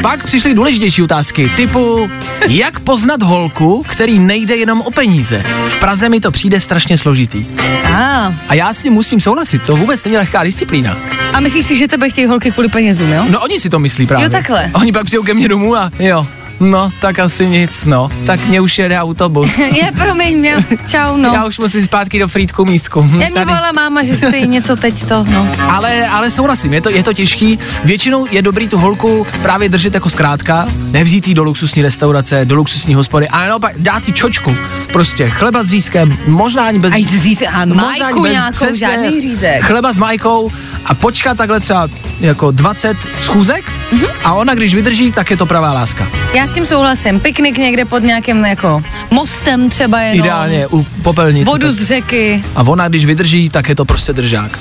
Pak přišly důležitější otázky, typu, jak poznat holku, který nejde jenom o peníze. V Praze mi to přijde strašně složitý. A, A já s tím musím souhlasit, to vůbec není lehká disciplína. a myslíš si, že tebe chtějí holky kvůli penězům, jo? No oni si to myslí právě. Jo, takhle. Oni pak přijdou ke mně domů a jo, no tak asi nic, no. Tak mě už jede autobus. je, promiň mě, čau, no. Já už musím zpátky do Frýdku místku. Já mě tady. volala máma, že si něco teď to, no. Ale, ale souhlasím, je to, je to těžký. Většinou je dobrý tu holku právě držet jako zkrátka, nevzít jí do luxusní restaurace, do luxusní hospody, ale naopak dát jí čočku. Prostě chleba s řízkem, možná ani bez A jít říct, a majku nějakou, žádný řízek. Chleba s majkou a počkat takhle třeba jako 20 schůzek Mhm. mm-hmm. a ona když vydrží, tak je to pravá láska. Já s tím souhlasím. Piknik někde pod nějakým jako mostem třeba jenom. Ideálně u popelnice. Vodu tak- z řeky. A ona, když vydrží, tak je to prostě držák.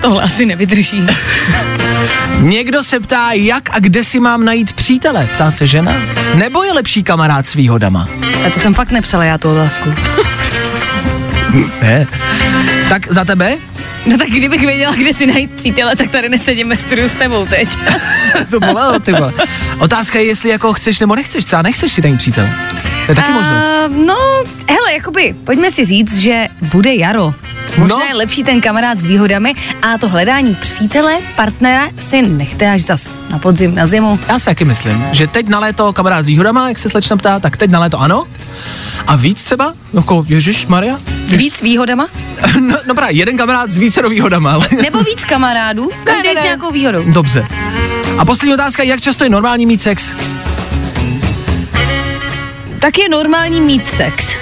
Tohle asi nevydrží. Někdo se ptá, jak a kde si mám najít přítele, ptá se žena. Nebo je lepší kamarád s výhodama? A to jsem fakt nepsala já tu otázku. Ne. Tak za tebe? No tak kdybych věděla, kde si najít přítele, tak tady nesedíme studiu s tebou teď. to bolelo, ty vole. Otázka je, jestli jako chceš nebo nechceš, třeba nechceš si najít přítele. To je taky možnost. No, hele, jakoby, pojďme si říct, že bude jaro. Možná No. je lepší ten kamarád s výhodami a to hledání přítele, partnera si nechte až zas na podzim, na zimu. Já si taky myslím, že teď na léto kamarád s výhodama, jak se slečna ptá, tak teď na léto ano. A víc třeba? Jako Ježíš Maria? S víc výhodama? No, no právě, jeden kamarád s více výhodama, ale... Nebo víc kamarádů? Každý ne, ne. s nějakou výhodou. Dobře. A poslední otázka, jak často je normální mít sex? Tak je normální mít sex.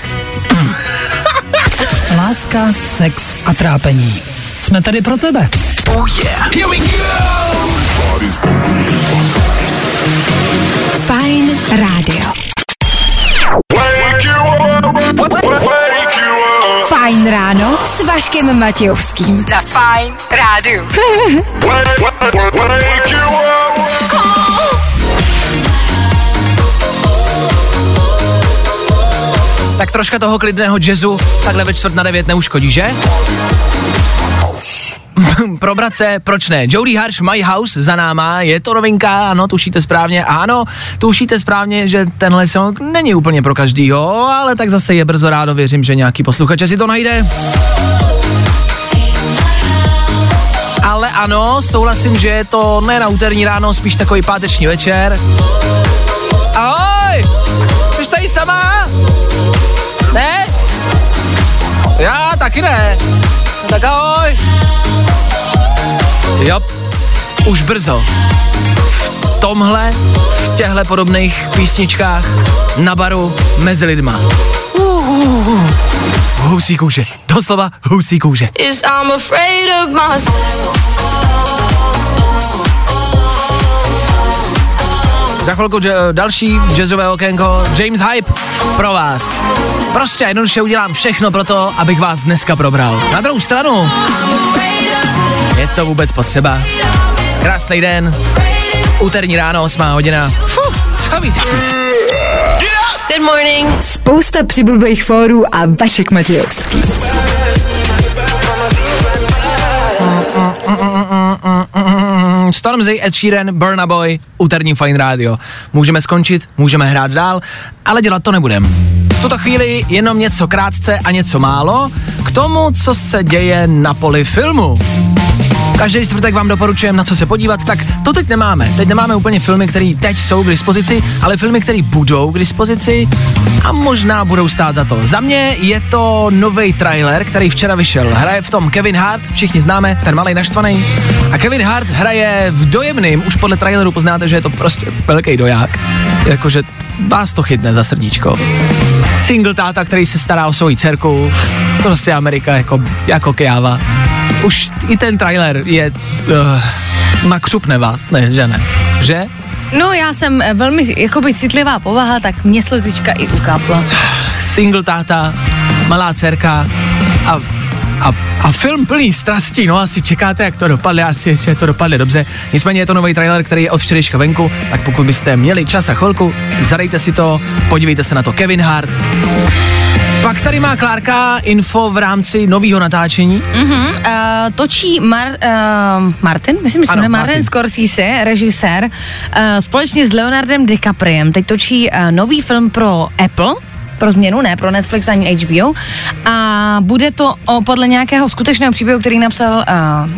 Láska, sex a trápení. Jsme tady pro tebe. Oh yeah. Here we go. Fajn rádio. Fajn ráno s Vaškem Matějovským. Za Fajn up. Tak troška toho klidného jazzu takhle ve čtvrt na devět neuškodí, že? Probrat se, proč ne? Jody Harsh, My House za náma, je to novinka, ano, tušíte správně, ano, tušíte správně, že tenhle song není úplně pro každýho, ale tak zase je brzo rádo, věřím, že nějaký posluchač si to najde. Ale ano, souhlasím, že je to ne na úterní ráno, spíš takový páteční večer. Ahoj! Jsi tady sama? Ne? Já taky ne. Tak ahoj. Jo, už brzo. V tomhle, v těchhle podobných písničkách na baru mezi lidma. Uh, uh, uh. Housí kůže, doslova housí kůže. Is I'm afraid of myself. Za chvilku dž- další jazzové okénko, James Hype pro vás. Prostě jednoduše udělám všechno pro to, abych vás dneska probral. Na druhou stranu, je to vůbec potřeba. Krásný den, úterní ráno, 8 hodina. Fuh, co víc? Good morning. Spousta přibulbých fórů a Vašek Matějovský. Stormzy, Ed Sheeran, Burna Boy, úterní Fine Radio. Můžeme skončit, můžeme hrát dál, ale dělat to nebudem. V tuto chvíli jenom něco krátce a něco málo k tomu, co se děje na poli filmu. Každý čtvrtek vám doporučujeme, na co se podívat, tak to teď nemáme. Teď nemáme úplně filmy, které teď jsou k dispozici, ale filmy, které budou k dispozici a možná budou stát za to. Za mě je to nový trailer, který včera vyšel. Hraje v tom Kevin Hart, všichni známe, ten malý naštvaný. A Kevin Hart hraje v dojemným, už podle traileru poznáte, že je to prostě velký doják. Jakože vás to chytne za srdíčko. Single táta, který se stará o svoji dcerku, prostě Amerika jako, jako kjáva. Už i ten trailer je, uh, nakřupne vás, ne, že ne? Že? No já jsem eh, velmi jakoby citlivá povaha, tak mě slzička i ukápla. Single táta, malá dcerka a a, a film plný strastí, no asi čekáte, jak to dopadne, asi jestli to dopadne dobře. Nicméně je to nový trailer, který je od včerejška venku, tak pokud byste měli čas a chvilku, zadejte si to, podívejte se na to Kevin Hart. Pak tady má Klárka info v rámci nového natáčení. Mm-hmm, uh, točí Mar, uh, Martin, myslím, že Ano, Martin, Martin. Scorsese, režisér, uh, společně s Leonardem DiCapriem. Teď točí uh, nový film pro Apple, pro změnu, ne pro Netflix ani HBO. A bude to o, podle nějakého skutečného příběhu, který napsal uh,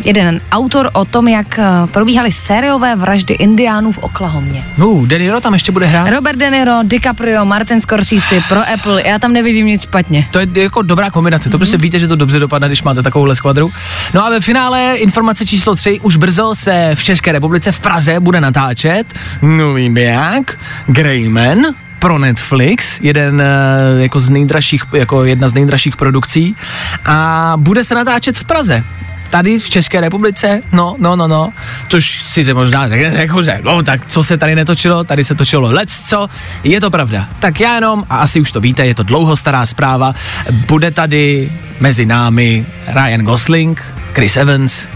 jeden autor o tom, jak uh, probíhaly sériové vraždy indiánů v Oklahomě. Uh, De Niro tam ještě bude hrát? Robert De Niro, DiCaprio, Martin Scorsese pro Apple, já tam nevidím nic špatně. To je jako dobrá kombinace, to prostě víte, že to dobře dopadne, když máte takovouhle skvadru. No a ve finále informace číslo 3, už brzo se v České republice v Praze bude natáčet nový biják Greyman pro Netflix, jeden eh, jako z nejdražších, jako jedna z nejdražších produkcí. A bude se natáčet v Praze. Tady v České republice, no, no, no, no, což si se možná řekne, jakože, no, tak co se tady netočilo, tady se točilo lec, co, je to pravda. Tak já jenom, a asi už to víte, je to dlouho stará zpráva, bude tady mezi námi Ryan Gosling, Chris Evans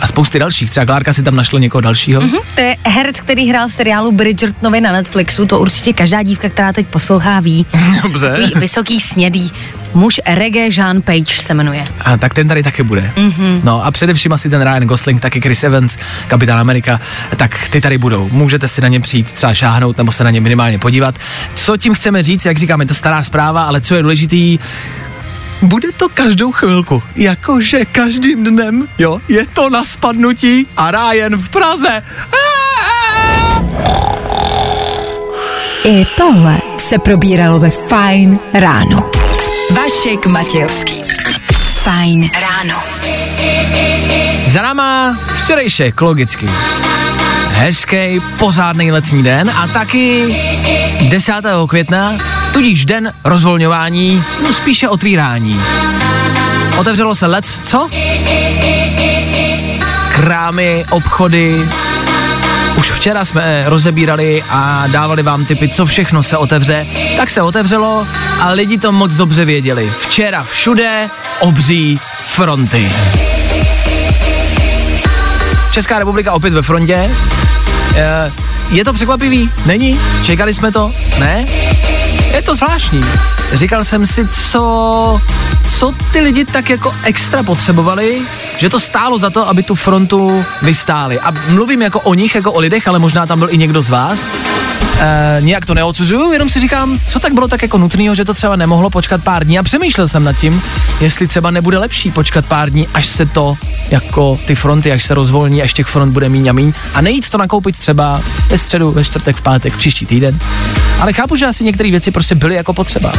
a spousty dalších, třeba Klárka si tam našlo někoho dalšího. Mhm, to je herec, který hrál v seriálu Bridgertonovi na Netflixu, to určitě každá dívka, která teď poslouchá, ví. Dobře. Takový vysoký snědý muž reggae Jean Page se jmenuje. A tak ten tady taky bude. Mhm. No a především asi ten Ryan Gosling, taky Chris Evans, kapitán Amerika, tak ty tady budou. Můžete si na ně přijít třeba šáhnout nebo se na ně minimálně podívat. Co tím chceme říct, jak říkám, je to stará zpráva, ale co je důležitý, bude to každou chvilku, jakože každým dnem, jo, je to na spadnutí a Ryan v Praze. I tohle se probíralo ve Fine ráno. Vašek Matějovský. Fajn ráno. Za náma včerejšek, logicky. Hezký, pořádný letní den a taky 10. května, tudíž den rozvolňování, no spíše otvírání. Otevřelo se let, co? Krámy, obchody, už včera jsme rozebírali a dávali vám tipy, co všechno se otevře. Tak se otevřelo a lidi to moc dobře věděli. Včera všude obří fronty. Česká republika opět ve frontě. Eh, Je to překvapivý? Není? Čekali jsme to? Ne? Je to zvláštní. Říkal jsem si, co, co ty lidi tak jako extra potřebovali, že to stálo za to, aby tu frontu vystáli. A mluvím jako o nich, jako o lidech, ale možná tam byl i někdo z vás. E, nějak to neodsuzuju, jenom si říkám, co tak bylo tak jako nutného, že to třeba nemohlo počkat pár dní a přemýšlel jsem nad tím, jestli třeba nebude lepší počkat pár dní, až se to jako ty fronty, až se rozvolní, až těch front bude míň a míň a nejít to nakoupit třeba ve středu, ve čtvrtek, v pátek, příští týden. Ale chápu, že asi některé věci prostě byly jako potřeba.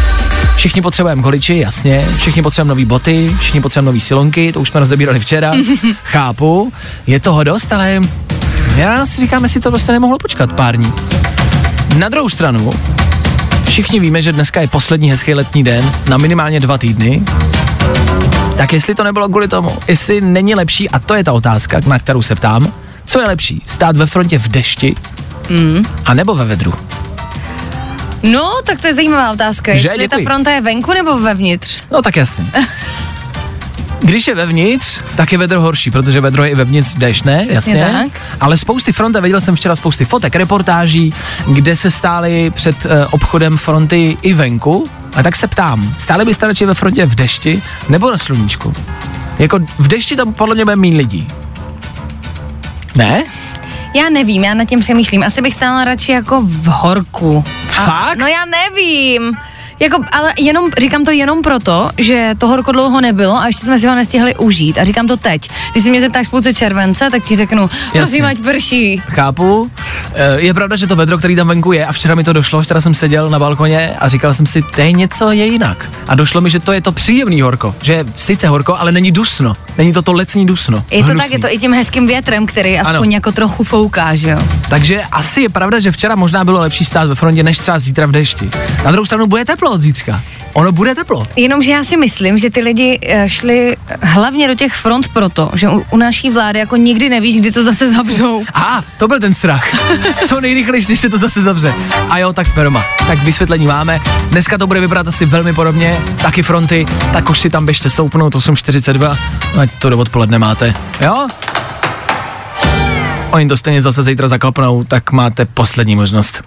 Všichni potřebujeme goliči, jasně, všichni potřebujeme nové boty, všichni potřebujeme nové silonky, to už jsme rozebírali včera. chápu, je toho dost, ale já si říkám, jestli to prostě nemohlo počkat pár dní. Na druhou stranu, všichni víme, že dneska je poslední hezký letní den na minimálně dva týdny. Tak jestli to nebylo kvůli tomu, jestli není lepší, a to je ta otázka, na kterou se ptám, co je lepší, stát ve frontě v dešti, Mm. a nebo ve vedru? No, tak to je zajímavá otázka. Že? Jestli ta Děkuji. fronta je venku nebo vevnitř? No tak jasně. Když je vevnitř, tak je vedro horší, protože vedro je i vevnitř déšť, ne? Přesně Jasně. tak. Ale spousty front, a viděl jsem včera spousty fotek, reportáží, kde se stály před uh, obchodem fronty i venku. A tak se ptám, stále byste radši ve frontě v dešti nebo na sluníčku? Jako v dešti tam podle mě bude méně lidí. Ne? Já nevím, já nad tím přemýšlím. Asi bych stála radši jako v horku. Fakt? No já nevím. Jako, ale jenom, říkám to jenom proto, že to horko dlouho nebylo a ještě jsme si ho nestihli užít. A říkám to teď. Když si mě zeptáš v půlce července, tak ti řeknu, prosím, ať prší. Chápu. Eh, Je pravda, že to vedro, který tam venku je, a včera mi to došlo, včera jsem seděl na balkoně a říkal jsem si, to je něco je jinak. A došlo mi, že to je to příjemný horko. Že je sice horko, ale není dusno. Není to to letní dusno. Je to Hnusný. tak, je to i tím hezkým větrem, který aspoň Ano. jako trochu fouká, že jo? Takže asi je pravda, že včera možná bylo lepší stát ve frontě, než třeba zítra v dešti. Na druhou stranu bude teplo od zítřka. Ono bude teplo. Jenomže já si myslím, že ty lidi eh, šli hlavně do těch front proto, že u, u naší vlády jako nikdy nevíš, kdy to zase zavřou. A, to byl ten strach. Co nejrychleji, když se to zase zavře. A jo, tak jsme doma. Tak vysvětlení máme. Dneska to bude vypadat asi velmi podobně. Taky fronty, tak už si tam běžte soupnout 8.42, ať to do odpoledne máte. Jo? Oni to stejně zase zítra zaklapnou, tak máte poslední možnost.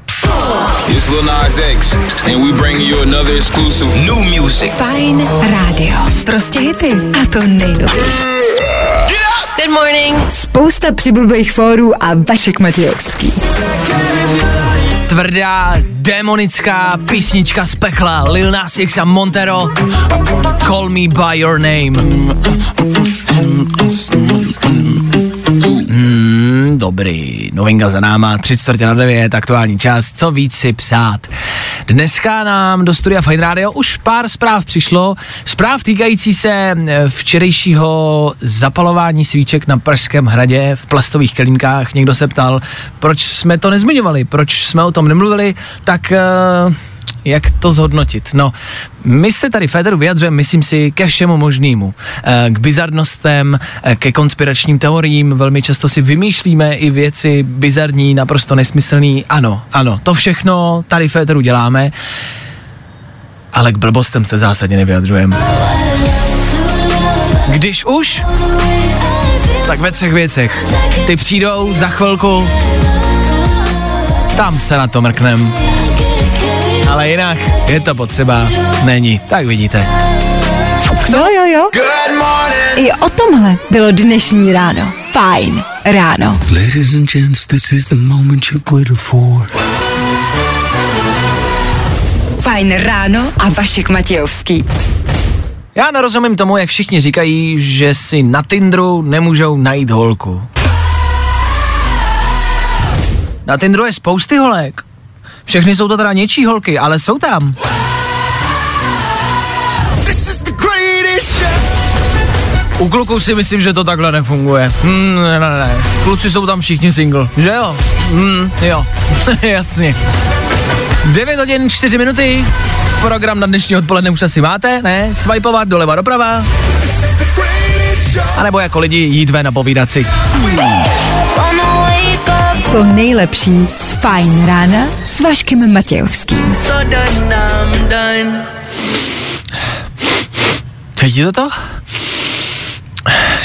It's Lil Nas X, and we bring you another exclusive new music. Fajn rádio. Prostě hity. A to nejnovější. Good morning. Spousta přibulbých fórů a Vašek Matějovský. Tvrdá, démonická písnička z pekla Lil Nas X a Montero Call Me By Your Name Dobrý, novinka za náma, tři čtvrtě na devět, aktuální čas, co víc si psát. Dneska nám do studia Fine Radio už pár zpráv přišlo, zpráv týkající se eh, včerejšího zapalování svíček na Pražském hradě v plastových kelímkách. Někdo se ptal, proč jsme to nezmiňovali, proč jsme o tom nemluvili, tak... Uh, jak to zhodnotit? No, my se tady Federu vyjadřujeme, myslím si, ke všemu možnému. Eh, K bizarnostem, eh, ke konspiračním teoriím, velmi často si vymýšlíme i věci bizarní, naprosto nesmyslný. Ano, ano, to všechno tady Federu děláme, ale k blbostem se zásadně nevyjadřujeme. Když už, tak ve třech věcech. Ty přijdou za chvilku, tam se na to mrknem. Ale jinak je to potřeba, není, tak vidíte. Jo, jo, jo. I o tomhle bylo dnešní ráno. Fajn ráno. Ladies and gents, this is the moment you've waited for. Fajn ráno a Vašek Matějovský. Já nerozumím tomu, jak všichni říkají, že si na Tinderu nemůžou najít holku. Na Tinderu je spousty holek. Všechny jsou to teda něčí holky, ale jsou tam. U kluků si myslím, že to takhle nefunguje. Hmm, ne, ne, ne. Kluci jsou tam všichni single, že jo? Hmm, jo, jasně. 9 hodin 4 minuty. Program na dnešní odpoledne už asi máte, ne? Swipeovat doleva doprava. A nebo jako lidi jít ven a povídat si. To nejlepší z Fajn rána s Vaškem Matějovským. Cítíte to?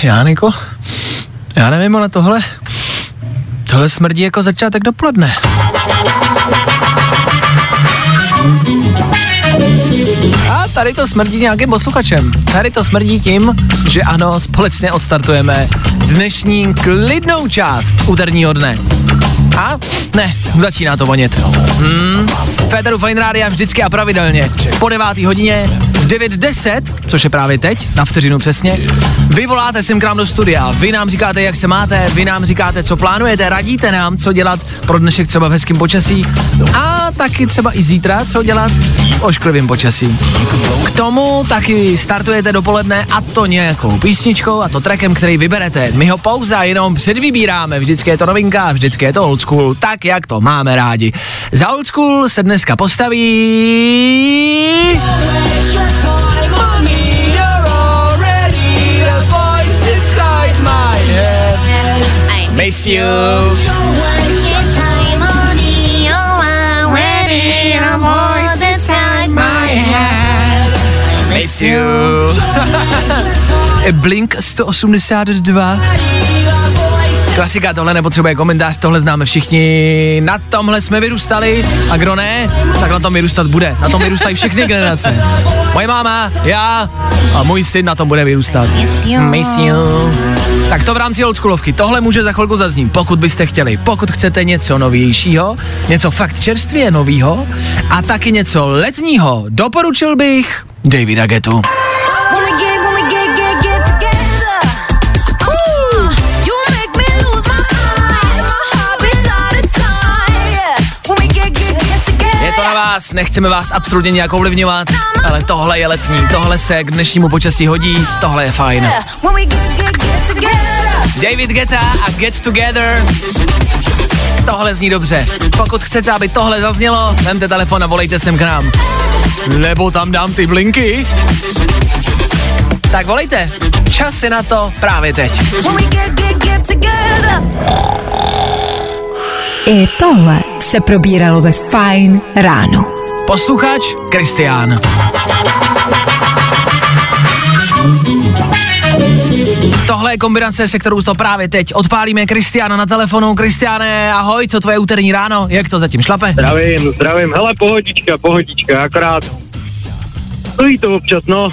Já, Niko? Já nevím, ale tohle... Tohle smrdí jako začátek dopoledne. A tady to smrdí nějakým posluchačem. Tady to smrdí tím, že ano, společně odstartujeme dnešní klidnou část úterního dne. A ne, začíná to vonět. Hmm, Féteru Fine Rádia vždycky a pravidelně po 9. hodině 9.10, což je právě teď, na vteřinu přesně, vy voláte sem k nám do studia, vy nám říkáte, jak se máte, vy nám říkáte, co plánujete, radíte nám, co dělat pro dnešek třeba v hezkém počasí a taky třeba i zítra, co dělat v ošklivém počasí. K tomu taky startujete dopoledne a to nějakou písničkou a to trackem, který vyberete. My ho pouze jenom předvybíráme, vždycky je to novinka, vždycky je to old school, tak jak to máme rádi. Za old school se dneska postaví... Miss you. Miss you. Blink 182. Klasika, tohle nepotřebuje komentář, tohle známe všichni, na tomhle jsme vyrůstali a kdo ne, tak na tom vyrůstat bude. Na tom vyrůstají všechny generace. Moje máma, já a můj syn na tom bude vyrůstat. Miss you. Tak to v rámci oldschoolovky. Tohle může za chvilku zaznít, pokud byste chtěli. Pokud chcete něco novějšího, něco fakt čerstvě novýho a taky něco letního, doporučil bych Davida Getu. Vás, nechceme vás absolutně nějak ovlivňovat, ale tohle je letní, tohle se k dnešnímu počasí hodí, tohle je fajn. David Geta a Get Together. Tohle zní dobře. Pokud chcete, aby tohle zaznělo, vemte telefon a volejte sem k nám. Nebo tam dám ty blinky. Tak volejte. Čas je na to právě teď. I tohle se probíralo ve Fine ráno. Posluchač Kristián. Tohle je kombinace, se kterou to právě teď odpálíme Kristiána na telefonu. Kristiáne, ahoj, co tvoje úterní ráno? Jak to zatím šlape? Zdravím, zdravím. Hele, pohodička, pohodička, akorát stojí to občas, no.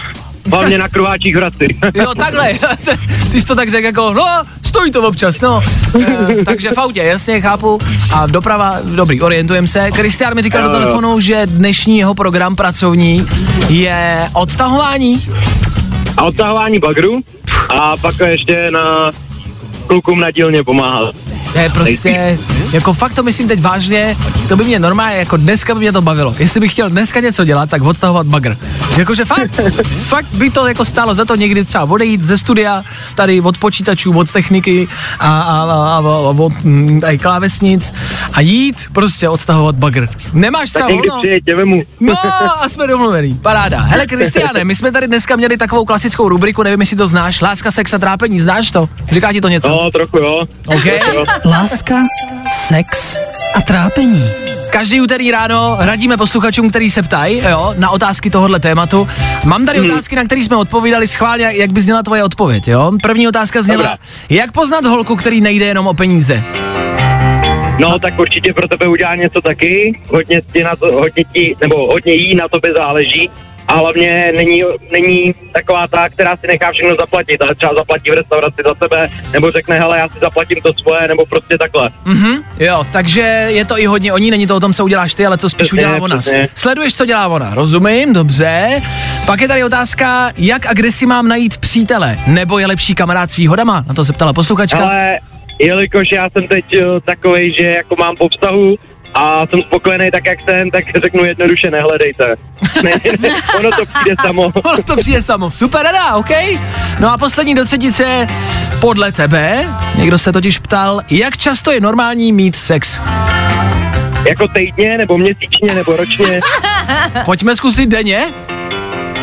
Hlavně na krváčích Hradci. Jo, takhle, ty jsi to tak řekl jako, no, stojí to občas, no. E, takže v autě, jasně, chápu. A doprava, dobrý, orientujeme se. Kristián mi říkal Jo, do telefonu, že dnešní jeho program pracovní je odtahování. A odtahování bagru a pak ještě na klukům na dílně pomáhat. To je prostě, jako fakt to myslím teď vážně, to by mě normálně, jako dneska by mě to bavilo. Jestli bych chtěl dneska něco dělat, tak odtahovat bagr. Jakože fakt, fakt by to jako stálo za to někdy třeba odejít ze studia, tady od počítačů, od techniky a, a, a, a, a od mm, tady klávesnic a jít prostě odtahovat bagr. Nemáš Tak třeba někdy volno? vemu. No a jsme domluvený, paráda. Hele Kristiane, my jsme tady dneska měli takovou klasickou rubriku, nevím jestli to znáš, láska, sex a trápení, znáš to? Říká ti to něco? No, trochu jo. OK. Láska, sex a trápení. Každý úterý ráno radíme posluchačům, který se ptají, jo, na otázky tohohle tématu. Mám tady Hmm. otázky, na které jsme odpovídali schválně, jak by zněla tvoje odpověď, jo? První otázka zněla, Dobrá. jak poznat holku, který nejde jenom o peníze? No, tak určitě pro tebe udělá něco taky. Hodně ti na to, hodně ti, nebo hodně jí na tobě záleží. A hlavně není, není taková ta, která si nechá všechno zaplatit, ale třeba zaplatí v restauraci za sebe, nebo řekne, hele, já si zaplatím to svoje, nebo prostě takhle. Mhm, jo, takže je to i hodně o ní, není to o tom, co uděláš ty, ale co spíš Přesně, udělá ona. Sleduješ, co dělá ona, rozumím, dobře. Pak je tady otázka, jak a kde si mám najít přítele, nebo je lepší kamarád s výhodama? Na to se ptala posluchačka. Ale jelikož já jsem teď uh, takovej, že jako mám po vztahu a jsem spokojený tak, jak jsem, tak řeknu jednoduše, nehledejte. ne, ne, ono to přijde samo. ono to přijde samo. Super rada, OK? No a poslední do třetice, podle tebe, někdo se totiž ptal, jak často je normální mít sex? jako týdně, nebo měsíčně, nebo ročně, Pojďme zkusit denně?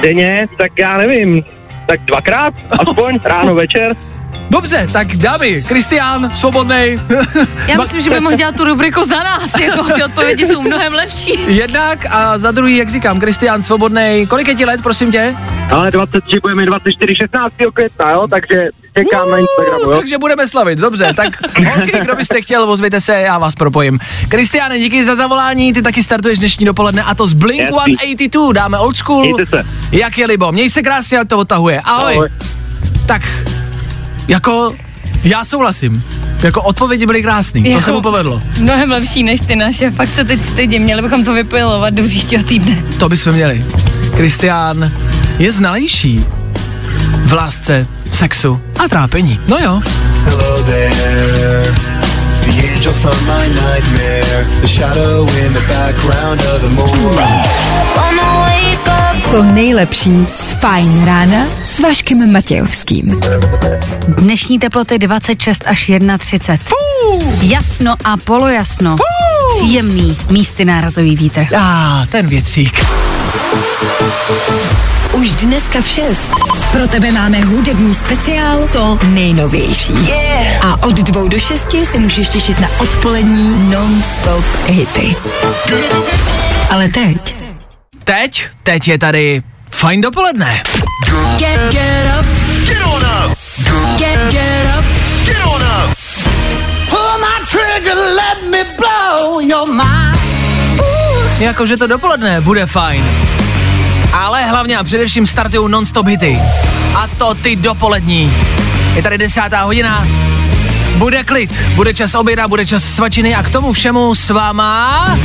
denně, tak já nevím, tak dvakrát, aspoň, ráno, večer. Dobře, tak dámy, Kristián, svobodnej. Já myslím, že by mohl dělat tu rubriku za nás, jako ty odpovědi jsou mnohem lepší. Jednak a za druhý, jak říkám, Kristián Svobodnej. Kolik je ti let, prosím tě? Ale 23 budeme 24, 16. května, jo, takže čekám na Instagramu, jo. Takže budeme slavit, dobře. Tak holky, kdo byste chtěl, ozvěte se, já vás propojím. Kristiáne, díky za zavolání, ty taky startuješ dnešní dopoledne a to z Blink Jasný. 182, dáme old school. Mějte se. Jak je libo, měj se krásně, to odtahuje. Ahoj. Ahoj. Tak, jako, já souhlasím. Jako odpovědi byly krásný, to Jako- se mu povedlo. Mnohem lepší než ty naše, fakt se teď stydím, měli bychom to vypilovat do příštího týdne. To bychom měli. Kristián je znalejší v lásce, v sexu a trápení. No jo. Hello there, the angel from my nightmare, the shadow in the background of the moon. Gonna wake up. To nejlepší z Fajn rána s Vaškem Matějovským. Dnešní teploty 26 až 31. Jasno a polojasno. Příjemný místy nárazový vítr. A ten větřík. Už dneska v 6. Pro tebe máme hudební speciál To nejnovější. Yeah. A od dvou do šesti se můžeš těšit na odpolední non-stop hity. Ale teď Teď, teď je tady fajn dopoledne. Get, get up. Get on up. Get, get up. Get on up. Pull my trigger, let me blow your mind. Jakože to dopoledne bude fajn. Ale hlavně a především startují non-stop hity. A to ty dopolední. Je tady desátá hodina, bude klid, bude čas oběda, bude čas svačiny a k tomu všemu s váma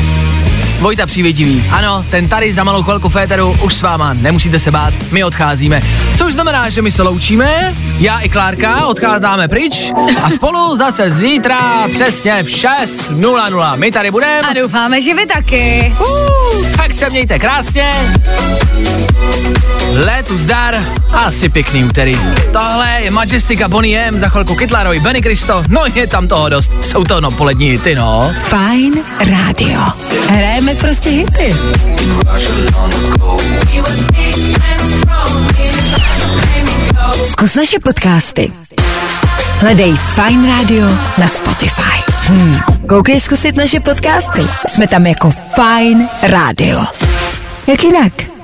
Vojta Přívětivý. Ano, ten tady za malou chvilku féteru už s váma, nemusíte se bát, my odcházíme. Což znamená, že my se loučíme, já i Klárka odcházíme pryč a spolu zase zítra přesně v 6.00. My tady budeme. A doufáme, že vy taky. Uh, tak se mějte krásně. Letu zdar a asi pěkný úterý. Tohle je Majestika Bonnie M, za chvilku Kytlarovi, Benny Kristo, no je tam toho dost. Jsou to no polední hity, no. Fajn rádio. Hrajeme prostě hity. Zkus naše podcasty. Hledej Fine Radio na Spotify. Hmm. Koukej zkusit naše podcasty. Jsme tam jako Fine Radio. Jak jinak?